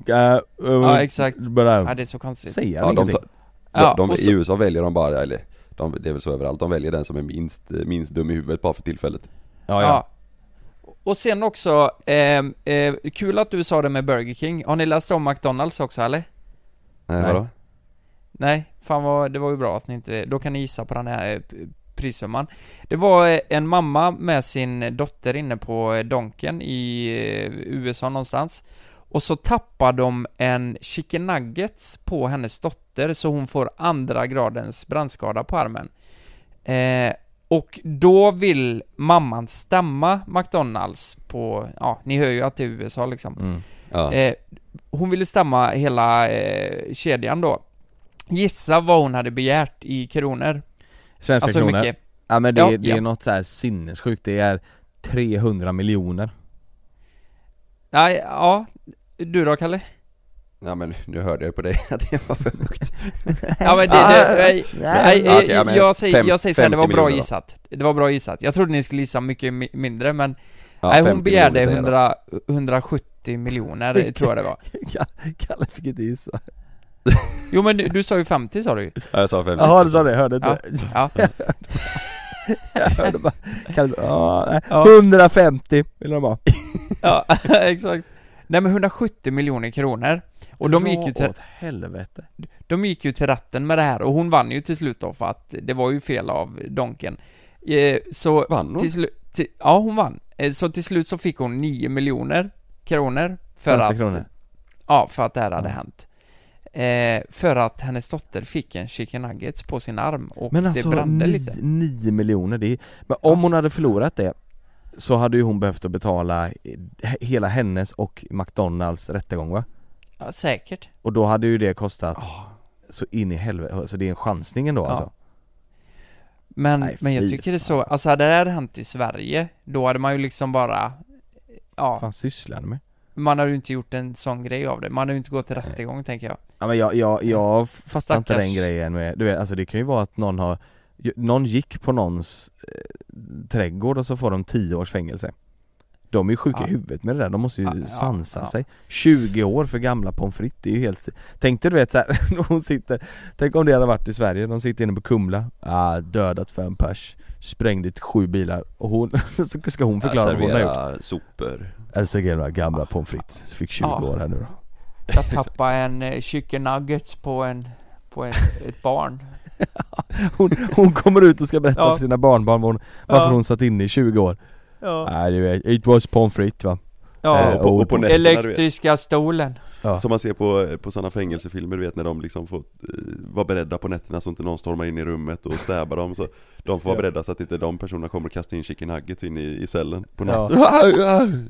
Ja Ja exakt. But Ja det är så konstigt. Säger Ja, de, ingenting? tar- Ja, de, de, och I så- USA väljer de bara, eller de, det är väl så överallt, de väljer den som är minst, minst dum i huvudet bara för tillfället. Ja, Ja. ja. Och sen också, ehm, eh, kul att du sa det med Burger King. Har ni läst om McDonalds också eller? Nej, Nej. vadå? Nej, fan vad, det var ju bra att ni inte, då kan ni gissa på den här eh, prissumman. Det var eh, en mamma med sin dotter inne på eh, Donken i USA någonstans. Och så tappar de en chicken nuggets på hennes dotter så hon får andra gradens brandskada på armen. Eh, och då vill mamman stämma McDonalds på, ja, ni hör ju att det är USA liksom. Mm. Ja. Eh, hon ville stämma hela eh, kedjan då. Gissa vad hon hade begärt i kronor. Svenska Alltså kronor mycket? Ja men det, Ja, är- det ja. är något så här sinnessjukt, det är 300 miljoner Nej, ja. Du då Kalle? ja men nu hörde jag på dig att det var för högt. Ja men det, det nej, nej, Ja, okej, ja, men jag säger, fem- jag säger såhär, det var 50 bra gissat. Det var bra gissat. Jag trodde ni skulle gissa mycket mi- mindre men Ja, Nej hon 50 begärde miljoner säger jag 100, 170 miljoner tror jag det var. Kalle fick inte gissa Jo men du, du sa ju 50 sa du ju. Ja, jag sa 50. Jaha du sa det, hörde Ja, inte? ja. Jag hörde bara, Kalle, ja, Ja. 150 vill de ha ja exakt. Nej men 170 miljoner kronor. Och de gick ju till, åt helvete de gick ju till rätten med det här och hon vann ju till slut då för att det var ju fel av Donken. Eh, så Vann hon? till slut, till, ja hon vann. Eh, så till slut så fick hon 9 miljoner kronor för Svenska att, kronor ja för att det här hade Ja. hänt. Eh, för att hennes dotter fick en chicken nuggets på sin arm och Men det alltså brände lite. 9 miljoner, det är, men om Ja. hon hade förlorat det Så hade ju hon behövt att betala he- hela hennes och McDonalds rättegång va? Ja, säkert. Och då hade ju det kostat så in i helvete, alltså det är en chansning ändå Ja. alltså Men, Nej, men jag tycker det är fan. så, alltså hade det här hänt i Sverige, då hade man ju liksom bara Ja, Vad fan sysslar ni med? Man hade ju inte gjort en sån grej av det. Man hade ju inte gått till Nej. rättegång tänker jag. Ja men jag, jag, jag fattar inte Stackars- den grejen med, du vet alltså det kan ju vara att någon har Någon gick på någons eh, trädgård och så får de 10 års fängelse De är ju sjuka Ja. i huvudet med det där, de måste ju Ja, sansa ja. sig 20 år för gamla pommes frites, det är ju helt Tänk dig du vet såhär, hon sitter Tänk om det hade varit i Sverige, de sitter inne på Kumla ah, Dödat fem pers Sprängt ut sju bilar och hon, så ska hon förklara vad hon har gjort Servera sopor. Jag serverar några gamla pommes frites, fick 20 Ja. år här nu då Jag tappade en eh, chicken nuggets på en, på en, ett barn. hon, hon kommer ut och ska berätta Ja. för sina barnbarn hon, varför Ja. hon satt inne i 20 år Ja. Nej du vet, it was pommes frites va? Ja, Eh, och, och på nätterna du vet. elektriska stolen. Ja. Som man ser på, på sådana fängelsefilmer du vet när de liksom får eh, vara beredda på nätterna så inte någon stormar in i rummet och stäbar dem så De får vara Ja. beredda så att inte de personerna kommer och kasta in chicken nuggets in i, i cellen på Ja. natten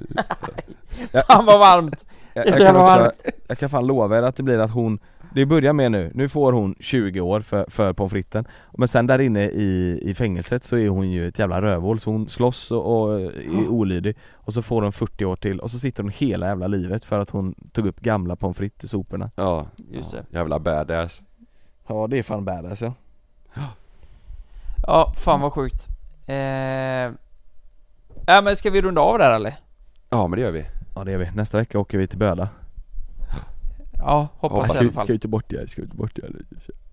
Fan vad varmt! Jag, jag, kan också, jag kan fan lova er att det blir att hon Det börjar med nu, nu får hon 20 år för, för pommes fritesen. Men sen där inne i, i fängelset så är hon ju ett jävla rövhål så hon slåss och, och är olydig. Och så får hon 40 år till och så sitter hon hela jävla livet för att hon tog upp gamla pommes frites i soporna. Ja, Just det. jävla badass. Ja det är fan badass ja. Ja, fan vad sjukt. Eh... Ja men ska vi runda av där eller? Ja men det gör vi. Ja det är vi, nästa vecka åker vi till Böda Ja, hoppas Hoppas i alla fall. ska vi ta bort det? Ska vi ta bort det?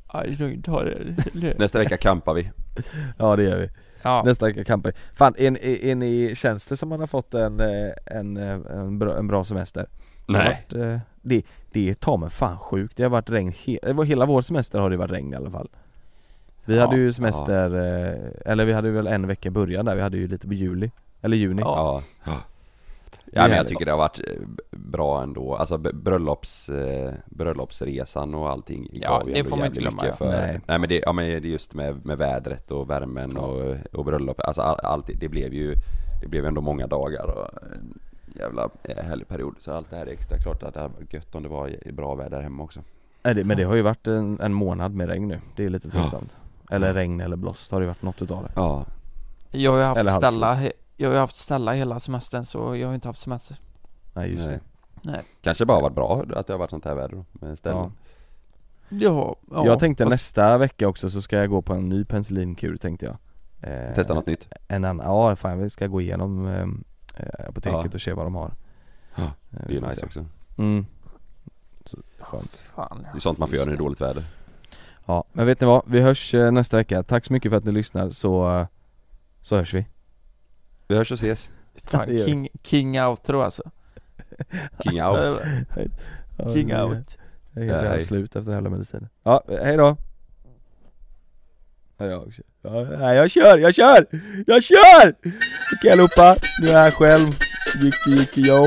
Aj, lugnt, ta det. Nästa vecka kampar vi Ja det gör vi Ja. Nästa vecka campar vi. Fan, är, är, är ni, känns det som man har fått en, eh, en, eh, en, bra, en bra semester? Det Nej varit, eh, det, det tar mig fan sjukt, det har varit regn, he, det var hela vår semester har det varit regn i alla fall Vi hade Ja, ju semester, eh, eller vi hade väl en vecka i början där, vi hade ju lite på juli Eller juni Ja, ja. Ja men jag tycker det har varit eh, bra ändå, alltså bröllops, eh, bröllopsresan och allting Ja, ju det får man inte glömma, ja. för, Nej. nej. men det, ja men det är just med, med vädret och värmen och, och bröllopet, alltså all, allt, det blev ju, det blev ändå många dagar och en jävla eh, härlig period. Så allt det här är extra klart att det hade varit gött om det var i- bra väder hemma också. Nej, det, Men det har ju varit en, en månad med regn nu, det är lite Ja. tröttsamt Eller regn eller blåst har det varit något utav det? Ja, Jag har ju haft he- jag har ju haft ställa hela semestern så jag har inte haft semester Nej just nej. det Nej Kanske bara varit bra att det har varit sånt här väder då, med ställen ja. Ja, ja Jag tänkte fast- nästa vecka också så ska jag gå på en ny penicillinkur tänkte jag eh, Testa något nytt? En annan, ja fan vi ska gå igenom eh, eh, apoteket Ja. och se vad de har Ja, Eh, Det är ju nice se. också Mm. Så, skönt Fan Det är sånt man får göra när det är dåligt väder Ja, men vet ni vad? Vi hörs eh, nästa vecka. Tack så mycket för att ni lyssnar så, eh, så hörs vi. Vi hörs och ses, Fan, king, king outro alltså king out King out Jag är helt jävla slut efter den jävla medicinen. Ja, hej då. Ja, jag, också. ja, nej, jag kör, jag kör! Jag kör! Okej allihopa, nu är jag här själv. Jicke jicke yo.